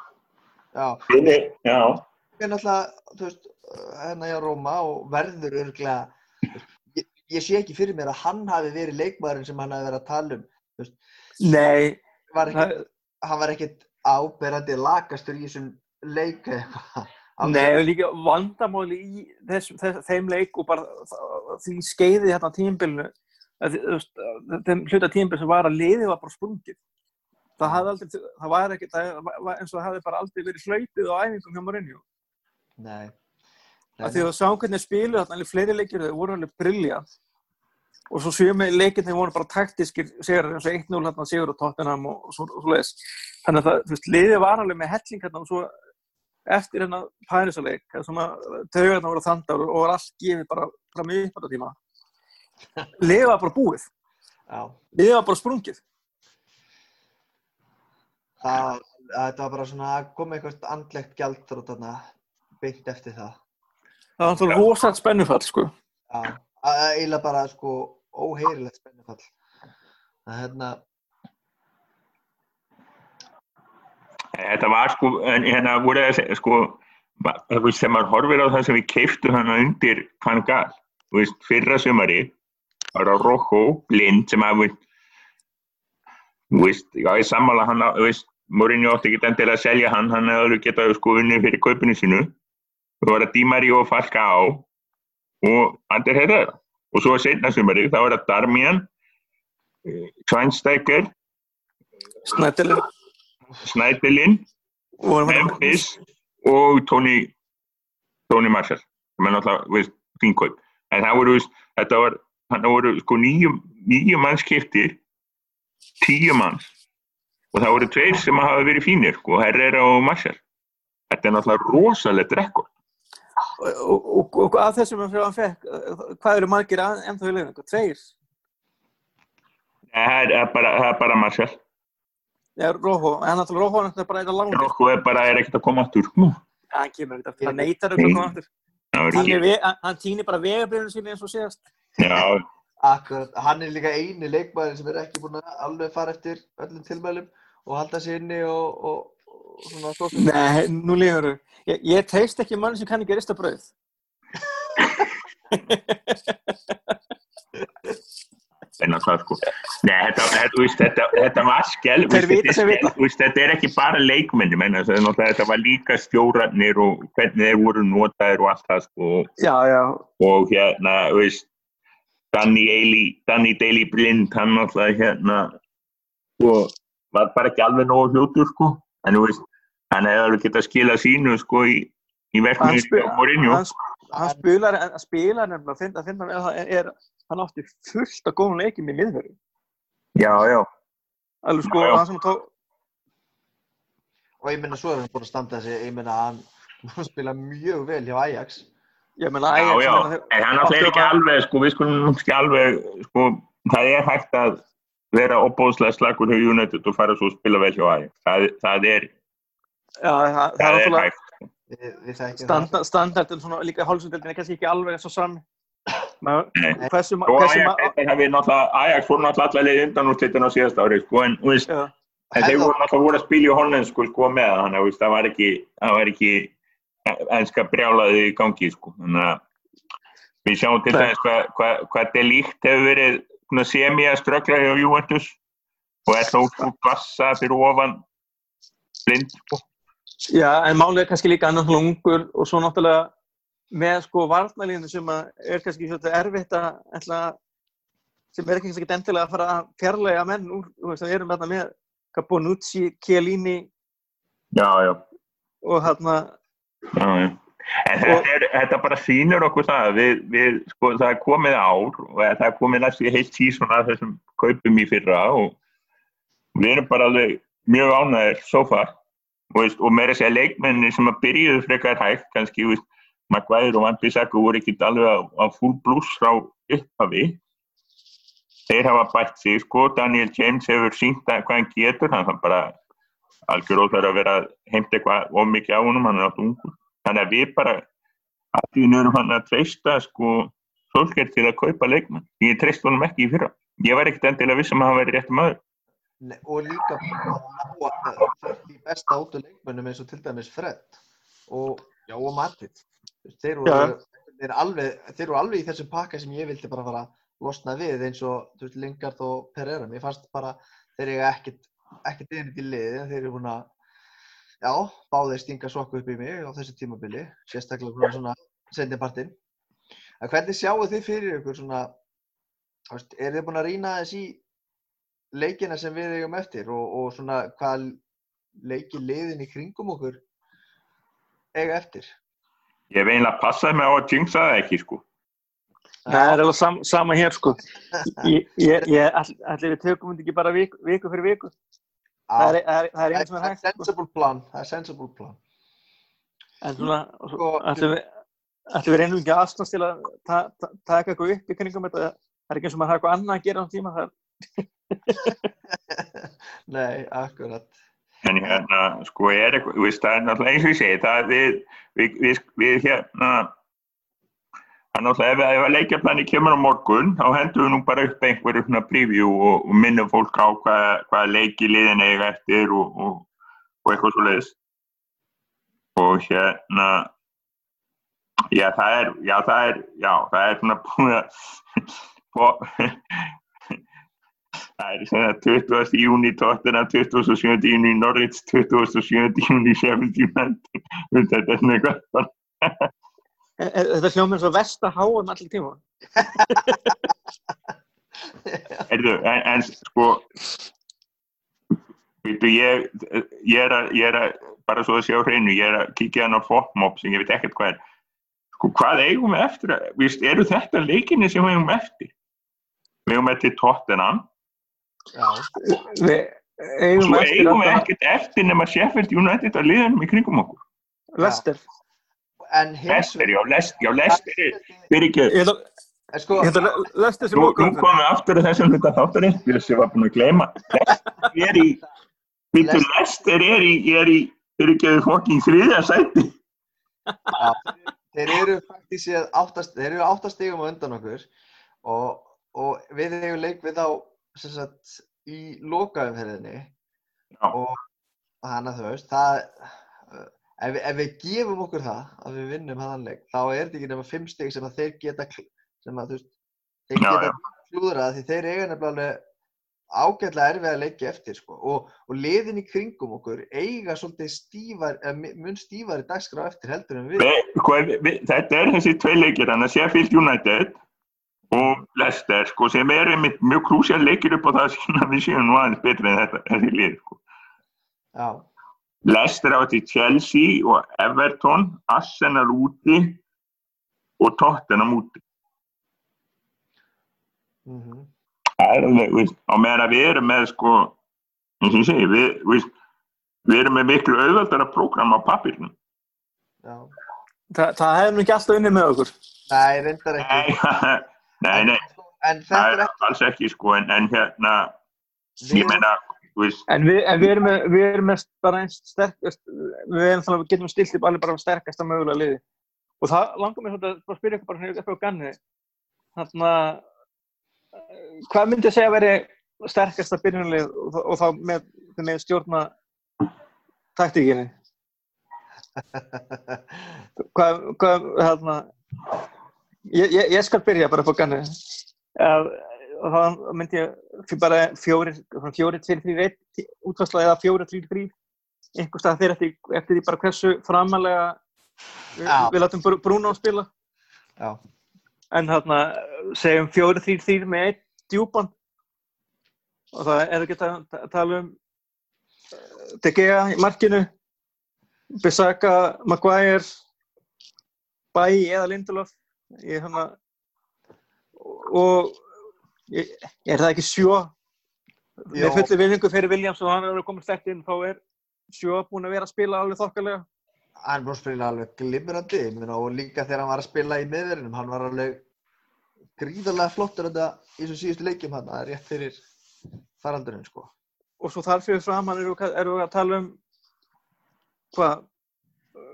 Já, Fyrir, já. er náttúrulega, þú veist, hérna í Róma og verður örglega, ég, ég sé ekki fyrir mér að hann hafi verið leikmaðurinn sem hann hafi verið að tala um. Veist, Nei, var ekkit, það, hann var ekkit áberandi lakastur í þessum leik eða eitthvað. nei, líka vandamáli í þess, þess, þeim leik og bara því skeiði hérna tímbilinu þeim hluta tímbil sem var að liði var bara sprungið. Það hafði aldrei, það var ekki það var eins og það hafði bara aldrei verið hlaupið á æfingum hjá Mourinho. Nei. af því að sá hvernig spilu alveg fleiri leikir þau voru alveg briljant og svo sjömi leikir þeim voru bara taktískir sigur eins og 1-0 hérna sigur á Tottenham og, og svo, svo leis þannig að það, þú veist, liðið var alveg með helling hérna og svo eftir hérna er svona taugarna voru þandar og, var allt gefið bara fram í uppbæta tíma liðið var bara búið, Já, liðið var bara sprungið það, þetta var bara svona að koma eitthvað andlegt gjaldþrótt þarna beint eftir það. það var náttúrulega rosalt spennufall sko eiginlega bara sko óheyrilegt spennufall. Það hérna, Þetta var sko, en hérna voru þessi, sko, þú veist, þegar maður horfir á það sem við keiftum hana undir Van Gaal, þú veist, fyrra sumari, var það Rojo, blind, sem að, veist, já, ég sammála hann, veist, Mourinho átti ekki endilega að selja hann, hann hefði alveg getað sko unnið fyrir kaupinu sínu, það var að Di Maria og Falka á, og Ander Herrera, og svo að setna sumari, þá var það Darmian, snættileg Snædelin, og Memphis og Tony Tony Marshall sem er náttúrulega, þú veist, fín kaup. En það voru, þetta var það voru sko nýju, nýju manns skiptir tíu manns. Og það voru tveir sem hafa verið fínir sko, Herrera og Marshall. Þetta er náttúrulega rosalegt rekord. Og, og, og að þessum fekk, hvað eru margir að- ennþá í liðinu, tveir? Það er, er bara, er bara Marshall. Já, Róhó, en náttúrulega Róhó er bara eitthvað langt. Rokko er bara, er ekkert að koma aftur sko. Hann kemur ekkert aftur. Hann neytar ekkert að koma ve- hann- týnir bara vegabrifinu sín eins og síðast. Akkurat, hann er líka eini leikmaður sem er ekki búinn að alveg fara eftir öllum tilmælum og halda sér inni og, og, og svona svo sem. Nei, nú lífur þú. Ég, ég teist ekki mann sem kann ekki rista brauð. en náttúrulega sko Nei, þetta, þetta, veist, þetta, þetta var veist, þetta er ekki bara leikmenni menn, þetta, er var líka stjórarnir og hvernig þeir voru notaðir og allt það sko Já, já. og hérna, þú veist Danny, Danny Daly Blind hann náttúrulega hérna og var bara ekki alveg nógu hljótur sko, en þú veist hann hefði alveg getað skilað sínu sko í, í spil, á Mourinho hann, spilar, hann spilar nefnilega, að finna, að finna, er, er, hann átti fullt af góðum leikjum í miðverði. Já, já, Alveg sko, Já, já. hann sem tók, Og ég minna svo er hann búinn að standa þessi, ég minna hann hann spila mjög vel hjá Ajax. Ég meina, já, já, en hann er áttu ekki alveg sko, við skulum ekki alveg sko, það er hægt að vera opbóðslega slagur hjá United og fara svo að spila vel hjá Ajax það, það er, Já, það, það er náttúrulega hægt þekkjum það. standard, standardin svona líka hálfsöndeldin er kannski ekki alveg eins og sami. Maður- Nei. Hversu, ma- og hversu, Ajax, hafi náttúrulega Ajax fór náttúrulega allar leið undan úr slittin á síðast ári sko, en, en þeir voru náttúrulega voru að spila í hollensku sko, með það, þannig að það var ekki það var ekki enska brjálaði í gangi sko. við sjáum til dæmis hvað hva, hva Delikt hefur verið semi að ströggla hjá Juventus og þó svo bassa fyrir ofan blind sko. Já, en málið er kannski líka annan ungur og svo náttúrulega með sko varnalínu sem er kannski svolítið erfitt að ætla, sem er ekki kannski endilega að fara að fjarlæga menn úr, það erum þarna með Caponucci, Chiellini já, já, og þarna, já, já. En þetta, þetta bara sýnir okkur það að við, við, sko, það er komið ár og það er komið næstu heilt sísón að þessum kaupum í fyrra og við erum bara alveg mjög ánæðir so far og, og meira að segja leikmenni sem að byrjuðu frekar hægt kannski, veist, Maguire og Van Bissaka voru ekki alveg á, á full blús frá upphafi þeir hafa bætt sig sko, Daniel James hefur sínt að hvað hann getur, hann bara algjör óþar að vera heimt eitthvað of mikið á honum, hann er átt ungur. Þannig að við bara allir erum hann að treysta sko Solskjær til að kaupa leikmann, ég treyst honum ekki í fyrra. Ég var ekkert endilega vissum að hann væri réttum aður Nei, og líka það er því besta áttu leikmönnum eins og til dæmis Fred og, já, og Mattit þeir voru, þeir, alveg, þeir voru alveg í þessum pakka sem ég vildi bara fara losna við eins og veist, Lingard og Pereira. Mér fannst bara, þeir eru ekkert ekkert einnig í liði, þeir eru búin að já, báðir stinga sokku upp í mig á þessu tímabili, sérstaklega svona sendinpartinn en hvernig sjáu þið fyrir ykkur svona veist, er þið búin að rýna þessi leikina sem við eigum eftir og, og svona hvað leiki liðin í kringum okkur eiga eftir? Ég hef einlega passað mig á að jinxa það ekki sko. Það er alveg sam, sama hér sko. Ég, ég, ég ætli við tökum þetta ekki bara viku, viku fyrir viku. Það er, það er einn sem er hægt. Það er sensible plan, það er sensible plan. En svona, sko, ætli við, reynum ekki aðstans til að ta, ta, taka eitthvað upp í kringum þetta. Það er ekki eins og maður hafa eitthvað annað að gera á tíma. [laughs] Nei, akkurat. En hérna, sko, er eitthvað, þú veist, það er náttúrulega eins og ég segi, það er við, við, við, við hérna, er náttúrulega ef, að leikjaflani kemur á morgun, þá hendur við nú bara upp einhverju svona preview og, og minnum fólk á hvað, hvað leiki liðin eiga eftir og, og, og eitthvað svo leiðis. Og hérna, já, það er, já, það er, já, það er svona búin að, [laughs] [laughs] Það er svona 20. júni tóttina, 27. júni Norrids, 27. júni United. [laughs] Þetta er svona eitthvað. Þetta hljómið er svo vest að háa um allir tíma. [laughs] Erðu, en, en sko, veitu, ég, ég er að, ég er að, bara svo að sjá hreinu, ég er að kíkja hann á FOPMOP sem ég veit ekkert hvað er. Sko, hvað eigum við eftir? Vist, eru þetta leikinni sem við eigum eftir? Við eigum eftir Tottenham. Við eigum Svo eftir eigum við að ekkert eftir nema Sheffield United að liðanum í kringum okkur. Lester. En hins Lester, já, Lester, já, Lester er, fyrir ekki, Ég að, sko, ég held að Lester sem nú, nú komum við aftur að þessum hluta þáttarinn, ég var búin að gleyma. Lester er í, býttu, Lester er í, er í, fyrir ekki fokking þriðja sæti. já, þeir eru faktískt séð áttast, þeir eru áttastegum á undan okkur og, og við eigum leik við á sem sagt í lokaumferðinni Já. og þannig að þú veist, það ef, ef við gefum okkur það að við vinnum hann leik, þá er þetta ekki nema fimm steg sem að þeir geta sem að þú veist, þeir Já, geta klúðrað því þeir eiga nefnilega ágætlega erfið að leikja eftir sko. og, og liðin í kringum okkur eiga stífar, mun stífar í dagskrá eftir heldur en við sko, við, þetta er þessi tvei leikir, hann að Sheffield United og Leicester, sko, sem er einmitt mjög krúsjál leikir upp á það sem að við séum nú aðeins betri en þetta, þessi lið, sko. Já, Leicester átti Chelsea og Everton, Arsenal úti og Tottenham úti. mhm, Það er alveg, veist, á meðan að við erum með, sko, eins og ég segi, við, veist, við erum með miklu auðvöldara prógram á pappirnum. já. Það, það hefði nú ekki alltaf unnið með okkur. Nei, reyndar ekki. Nei, [laughs] nei, nei, En þetta það er ekki, alls ekki, sko, en, en hérna, Við- ég veist, En við, en við erum við erum bara eins sterkast, við erum þannig að við getum stilt upp alveg bara sterkasta mögulega liði. Og það langar mér svolítið að bara spyrja ykkur bara hérna upp á ganni. Þannig að, hvað myndi ég segja að veri sterkasta byrjunarlið og, þá- og þá með, með stjórna taktíkinni? [laughs] Hvað, hvað, hérna, ég, ég, ég skal byrja bara upp á ganni. Að, og þá myndi ég bara fjóri, fjóri, tveir, þrýr, einn útvarsla eða fjóri, þrýr, þrýr einhvers stað þeir eftir, eftir því bara hversu framalega við, Já. við látum Bru- Bruno spila. Já, en þarna segjum fjóri, þrýr, þrýr með einn djúpan. Og það er ekki að ta- tala um uh, De Gea í markinu Bissaka, Maguire Bæ eða Lindelof. Ég hann og er það ekki sjó Jó. með fulli viðingu fyrir Williams og hann er koma stætt inn þá er sjó búin að vera að spila alveg þokkalega. Hann var að spila alveg glimrandi og líka þegar hann var að spila í miðverðinum hann var alveg gríðarlega flottur þetta í þessum síðustu leikjum hann það er rétt fyrir faraldurinn sko. Og svo þar fyrir framann eru er að tala um hvað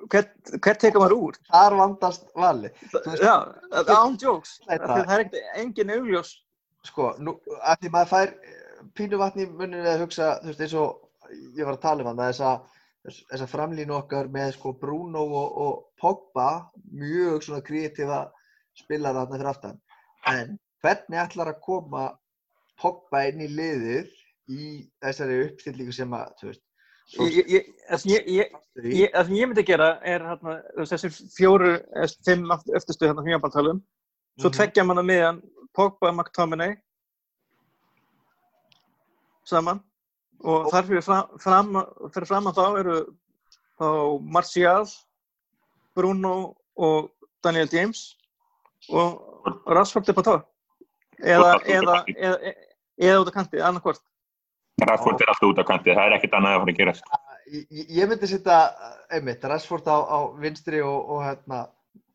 hvert, teka maður úr? Þar vandast vali veist, já, án jokes. Það er ekkert engin augljós sko, nú, að því maður fær eh, pínu vatn í muninu að hugsa þú veist eins og ég var að tala um hann þess að þess að framlínu okkar með sko Bruno og, og Pogba mjög svona kreatífa spilara þarna fyrir aftan en hvernig ætlar að koma Pogba inn í liðið í þessari uppstillingu sem að þú veist það sem ég, ég, ég, það myndi gera er þessi fjóru, fimm eftirstu hérna sem ég bara tala um svo Mhm. tveggja manna miðan Pogba og McTominay. Saman. Og þar fyrir fram, fram, fyrir fram að þá eru þá Martial Bruno og Daniel James og Rashford upp á tó eða, eða, eða, eða, út af kanti, annarkvort Rashford er alltaf út á kanti, það er ekkert annað að fara að gerast. ég, ég myndi setja einmitt Rashford á, á vinstri og, og hérna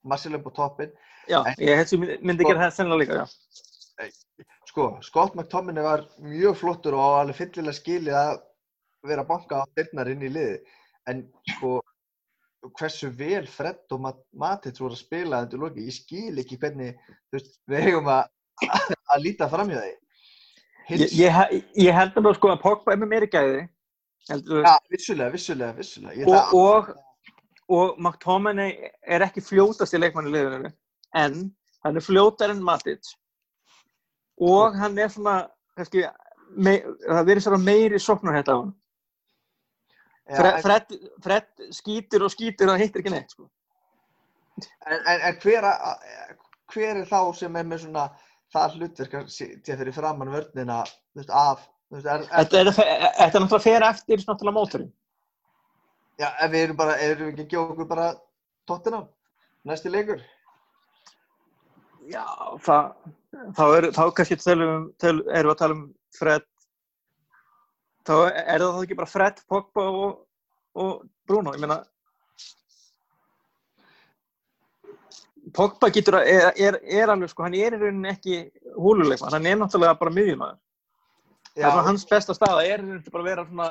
Marcelo upp á toppin Já, ég held sem ég myndi gera það sennilega líka, já. sko, Scott McTominay var mjög flottur og alveg fyllilega skilið að vera að banka á dyrnar inn í liði en sko hversu vel Fred og Mat- Matic voru að spila undir loki, ég skil ekki hvernig þú veist, við eigum að að líta því. Ég, Hins, ég, he- ég held að sko að Pogba er með meiri gæði heldur, ja, vissulega, vissulega, vissulega. Ég og, og, og McTominay er ekki fljótast í leikmanni liðinu en hann er fljótar en Matic. Og hann er svona kannski, mei, það verður svona meiri sóknar þetta á hann Fred, Fred, Fred skýtur og skýtur og hittir ekki neitt sko. En, en, en hver, a- hver er þá sem er með svona það hlutverk að sitja fyrir framann vörnina af þetta er, náttúrulega að fera eftir náttúrulega mótorinn já, en við erum bara, erum við ekki að gefa okkur bara tóttina næsti leikur Já, það, þá, er, þá kannski tölum, töl, erum við að tala um Fred. Þá er það þá ekki bara Fred, Pogba og, og Bruno, ég meina Pogba getur að, er, er, er alveg sko, hann er í rauninni ekki húluleikmann, hann er náttúrulega bara miðjumæður það er svona hans besta staða, er í rauninni bara að vera svona,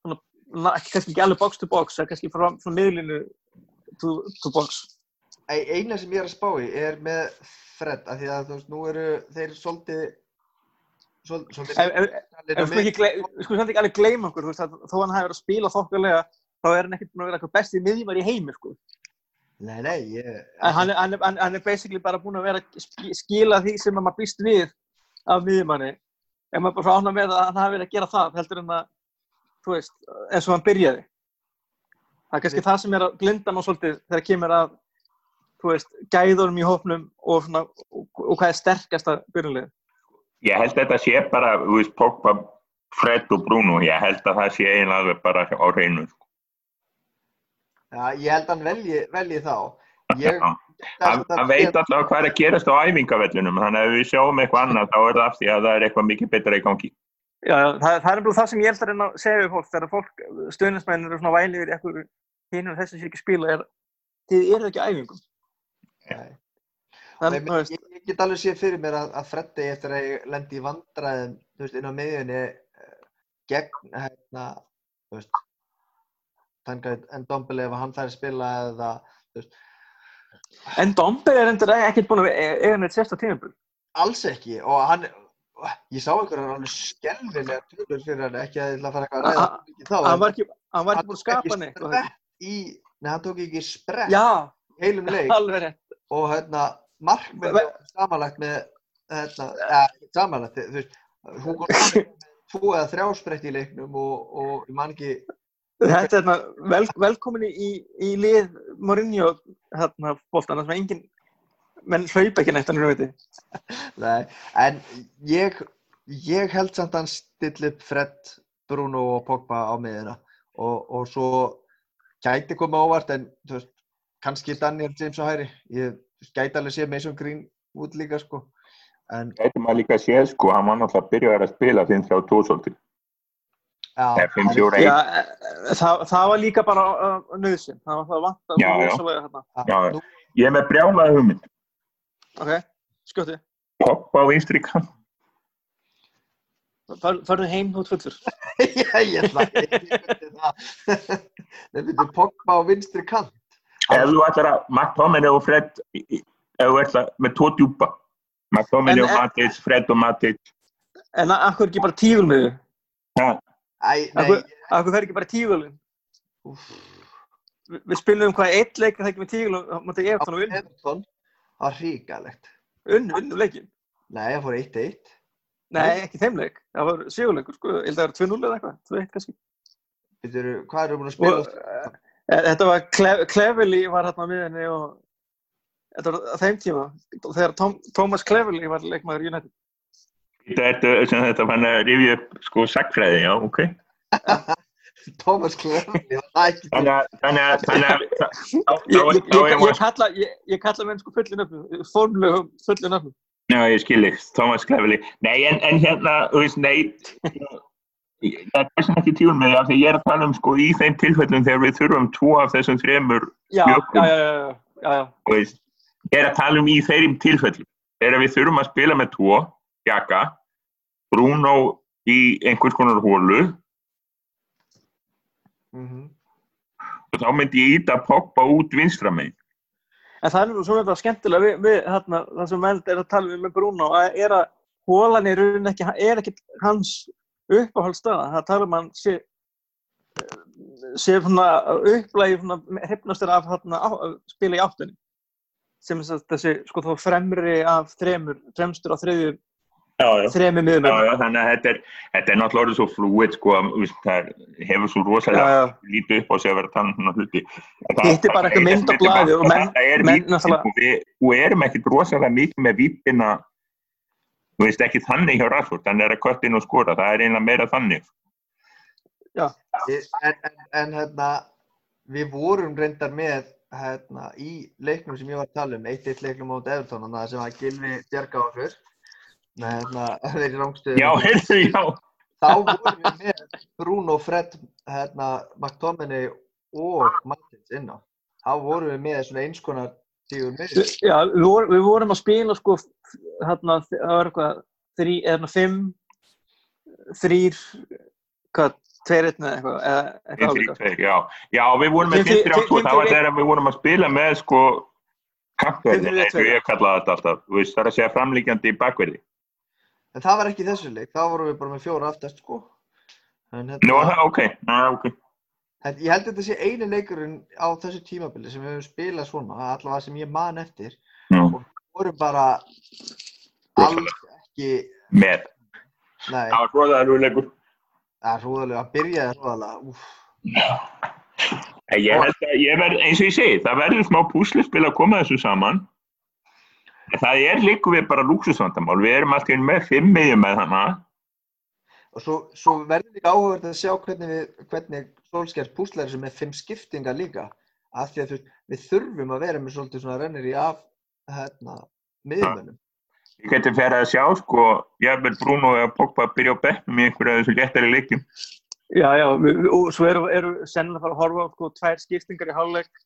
svona kannski ekki alveg box to box, það er kannski frá, miðlinu to, to box eina sem ég er að spá í er með Fred af því að þú veist, nú eru þeir svolítið svol- svolítið Ef við ekki alveg gleyma okkur, þú veist, að þó hann hafi verið að spila þokkulega, þá er hann ekkert búin að vera eitthvað besti miðjumar í heimi, sko. Nei, nei, ég hann, hann, hann, hann er basically bara búin að vera að sk- skila því sem maður býst við af miðjumanni. Ef maður bara ána með að hann hafi verið að gera það, heldur en að, þú veist, eins og hann byrjaði. Það er kannski það sem er að glinda maður svolítið þegar kemur að, veist, gæðunum í hópnum og, svona, og, og hvað er sterkasta byrjunlið. Ég held að þetta sé bara, þú veist, Pogba, Fred og Bruno, ég held að það sé eiginlega alveg bara á hreinu. sko. Já, ég held að hann velji, velji þá. Ég. Hann hann veit alltaf hvað er að gerast á æfingavellinum, þannig að ef við sjáum eitthvað annað þá er það af því að það er eitthvað mikið betra í gangi. Já, það, það er bara það sem ég held að reyna að segja við fólk þegar fólk, stöðnismenn eru svona vælið yfir eitthvað hinn og þessi sem ekki spila er þið eru ekki á æfingum Þannig, Nei, ég, ég get alveg séð fyrir mér að, að Freddi eftir að ég lendi í vandræðum þú veist, inn á miðjunni eh, gegn hérna, þannig en Dombele ef hann að spila eða Dombe er endur ekkert búin að eiga neitt sérsta tímabil. Alls ekki og hann ég sá einhverjar alveg skelvilega tölur fyrir hann ekki að ég ætla að fara eitthvað að ræða A- mikið þá hann var ekki, hann var hann ekki búin að skapa neitt nei hann tók ekki sprett heilum leik og hérna markmið Ve- samanlagt með hérna, ja, samanlagt, þú veist Hugo Sánchez með tvo eða þrjá sprett í leiknum og, og ég man ekki þetta er hérna, vel, velkomin í, í lið Mourinho hérna, bóltan, það sem engin menn hlaupa ekki neitt, þannig að veit nei, en ég ég held samt að hann still upp Fred, Bruno og Pogba á miðina og, og svo gæti koma óvart en þú veist, kannski Daniel James á hæri ég gæti alveg sé Mason Green út líka sko en Þetta maður líka séð, sko, hann var náttúrulega að byrja að spila þinn þrjá. Já, Það 5-4-1. Já, eh, það, það var líka bara uh, nöðsinn. Það var það vant að Já, já. hérna. Já, Nú, ég er með brjálaði hugmynd. Ok, skjóti. [laughs] Pogba á vinstri kant. Farðu heim út fullur. já, ég ætla ekki það. Það myndir Pogba á vinstri kant. Ef þú ætlar að McTominay og Fred, ef þú ætlar með tvo djúpa. McTominay og Matic, Fred og Matic. En akkur ekki bara tíful með þau? Nei, Akkur, fer ekki bara. Vi, við spilum um hvað eitt leik það ekki með tíful og mútið Evertón og unnu. Everton, það var hríkalegt. Unnu, unnu leikin. Nei, það fór 1-1. Nei, ekki þeim leik. Það var sigurleikur, sko. Ég held að það var 2-0 eða eitthvað. 2-1 kannski. Býtur, hvað erum við búin að Og spila? Uh, þetta var, Cle- Cleverley var hérna með henni og þetta var á þeim tíma. Þegar Tom, Thomas Cleverley var leikmaður United. Þetta, þetta fann að rifja upp sko sagfræði, já, ok. [laughs] Thomas Cleverley, það er ekki Þannig að, þannig að, þannig að, Ég, kalla, ég, ég kalla menn sko fullu nöfnum, formlegu fullu nöfnum. Já, ég skilji, Thomas Cleverley. Nei, en, en hérna, þú veist, nei, það er sem ekki tíun með því af því ég er að tala um sko í þeim tilfellum þegar við þurfum tvo af þessum þremur, Já, já, já, veist, ég er að tala um í þeim tilfellum. Þegar við þurfum að spila með tvo, Jaka, Bruno í einhvers konar hólu Mhm. og þá myndi ég íta Pogba út vinstra megin. En það er nú svona þetta skemmtilega við, við hérna, það sem Meld er að tala um með Bruno, að er að hólan raunin ekki, er ekki hans uppáhaldsstaða. Það tala um hann sé, sé svona upplægi svona hefnastur af hérna, á, spila í áttunni. Sem þessi, sko, þá fremri af þremur, fremstur á já. þremi miðum. þannig að þetta er, þetta er náttúrulega svo flúið, sko, að, það hefur svo rosalega lítið upp á sig að vera um það- Hitt er bara eitthvað mynd á þetta bara- og menn- þetta og við, og erum ekkit rosalega mikið með vípina, þú veist, ekki þannig hjá Rashford, hann er að köttin og skora, það er einlega meira þannig. Ég- En, en, en hérna, við vorum reyndar með hérna, í leiknum sem ég var að tala um, 1-1 leiknum á Everton, þannig að sem að Gilvi bjarga á með hérna, [laughs] þeir í rángstöðu. Já, heyrðu, já. Þá vorum við með Bruno, Fred, hérna, McTominay og Martins inn á. Þá vorum við með svona eins konar tígur miður. Já, við, vor, við vorum að spila sko, hérna, það var eitthvað, þrý, eða fimm, þrýr, hvað, tveir einn eða eitthvað, eða eitthvað álíka. tveir, Já, já, við vorum með Fimm, þrír, 5-3-2, fimm, það var þegar við vorum að spila með, sko, þrír, eins og ég kallaði þetta alltaf, þú veist, það er að segja framlíkjandi í bakverði. En það var ekki þessu leik, þá vorum við bara með fjóra aftast, sko. En, hérna, Nú, ok, ok. Ég held að þetta sé eini leikurinn á þessu tímabili sem við höfum spilað svona, allavega sem ég man eftir, Já, voru bara alls ekki, með. nei, Það var hróðaður leikur. það er hróðalega, byrjaði hróðalega, úff. Ég held að, ég verð, eins og ég segi, það verður smá púslispil að koma þessu saman. Það er líku við bara lúksusvandamál. Við erum alltaf með fimm miðjum með hana. Og svo, svo verður líka áhugavert að sjá hvernig við, hvernig Solskjær púslar þessu með fimm skiptingar líka. Af því að við þurfum að vera með svolítið svona rennir í af, hérna, miðjumönnum. Ég geti ferið að sjá, sko, ég verð Bruno eða Pogba að byrja á bekknum í einhverju af þessu léttari leikjum. Já, já, og svo eru, eru sennilega að fara að horfa á sko, tvær skiptingar í hálfleik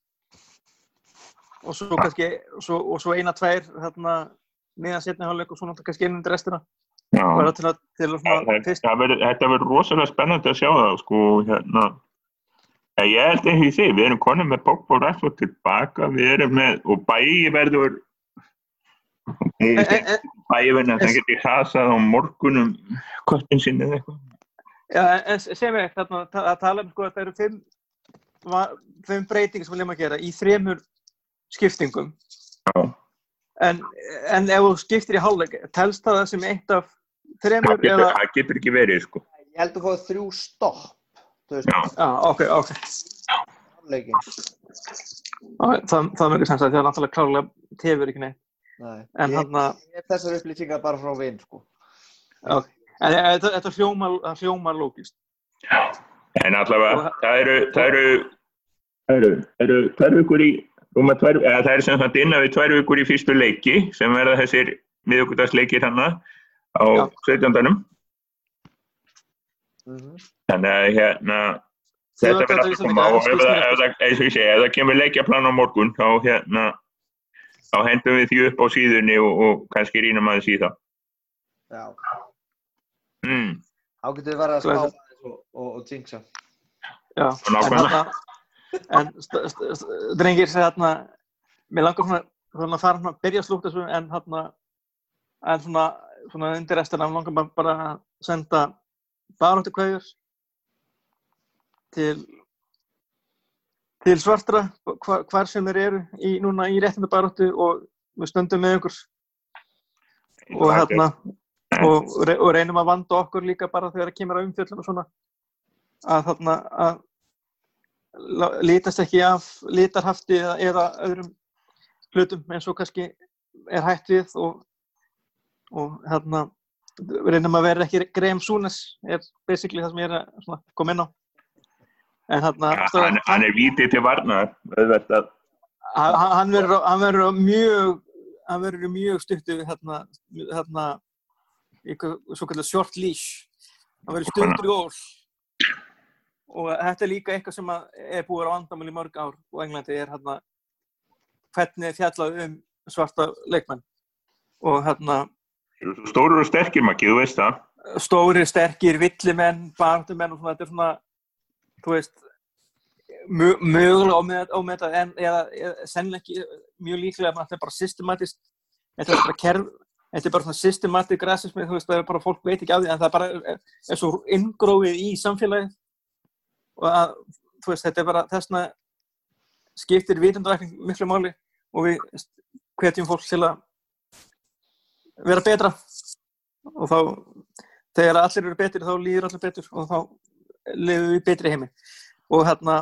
og svo kannski, svo, og svo eina, tvær, hérna, miðan setni hálfleik og svo náttúrulega kannski einu undir restina. Já, til að, til að það verður, þetta verður rosalega spennandi að sjá það, sko, hérna. Ég held ekki því, við erum konum með Pogba og Rashford tilbaka, við erum með, og bæi verður, bæi verður að það geti hasað á morgunum köttin sinni eða eitthvað. Já, en sem ég, þarna, ta- að tala um sko að það eru fimm, fimm breytingar sem við lefum að gera í þremur skiptingum. Já. En, en ef þú skiptir í hálfleik, telst það sem eitt af Það þremur getur, eða... það getur ekki verið, sko. Ég held að fá þrjú stopp, ok, ok. okay það, það verður sem sagt, það er náttúrulega klárlega tefur ekki neitt. Nei, En ég, hann að, hef þessar upplýsingar bara frá vinn, sko. ok. En þetta, þetta hljómar, lógist. En allavega, það eru, það eru, það eru, það eru tvær vikur í, rúma tvær, eða það er sem sagt innan við tvær vikur í fyrstu leiki sem verða þessir miðugudagsleikir hana á Já. 17. Mhm. Þannig að hérna, þetta verður þetta að koma og ef það, ef það, eins og ég segi, ef það kemur leikjaplan á morgun, þá hérna, þá hendum við því upp á síðunni og, og kannski rínum aðeins í það. Já, Mm, þá getur við verið að aðeins og, og, og jinxa. Já, Og nákvæmlega. en, drengir segja hérna, mér langar svona, svona að fara svona að byrja að slúta þessu en hérna, en svona, svona undir restina langar maður bara að senda baráttu kveðjur til til svartra hva, hvar sem þeir eru í, núna í réttinda baráttu og við stöndum með ykkur. Og hérna og, og reynum að vanda okkur líka bara þegar það kemur að umfjöllum og svona að þarna að lítast ekki af litarhafti eða, eða öðrum hlutum eins og kannski er hætt við og, og hérna reynum að vera ekki Graham Súnes er basically það sem ég er að koma inn á en hérna Ja, hann, hann er vítið til varnar, hann hann verður hann verður mjög hann verður mjög stuttu hérna, hérna eitthvað svo kallar short leash. Hann verður stuttur í ól og þetta er líka eitthvað sem er búið á vandamál í mörg ár og Englandi er hérna hvernig er fjallað um svarta leikmenn. Og hérna stóru og sterkir makki, þú veist það. stóri, sterkir, villimenn, barndumenn og svona, þetta er svona, þú veist, mögulega ómeð- ómeðvitað en eða, eða sennilega ekki mjög líklega að þetta er bara systematist, þetta er bara kerf, þetta er bara svona systematic racism, þú veist, það er bara fólk veit ekki af því en það er bara er, svo inngróið í samfélagið. Og að, þú veist, þetta er bara þessna skiptir vitundarækning miklu máli og við hvetjum fólk til að vera betra. Og þá þegar allir eru betri þá líður allir betur og þá lifum við betri heimi og hérna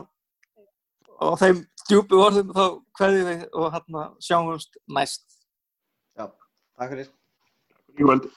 á þeim djúpu orðum þá kveðjum við og hérna sjáumst næst Já, takk fyrir. Í kvöld.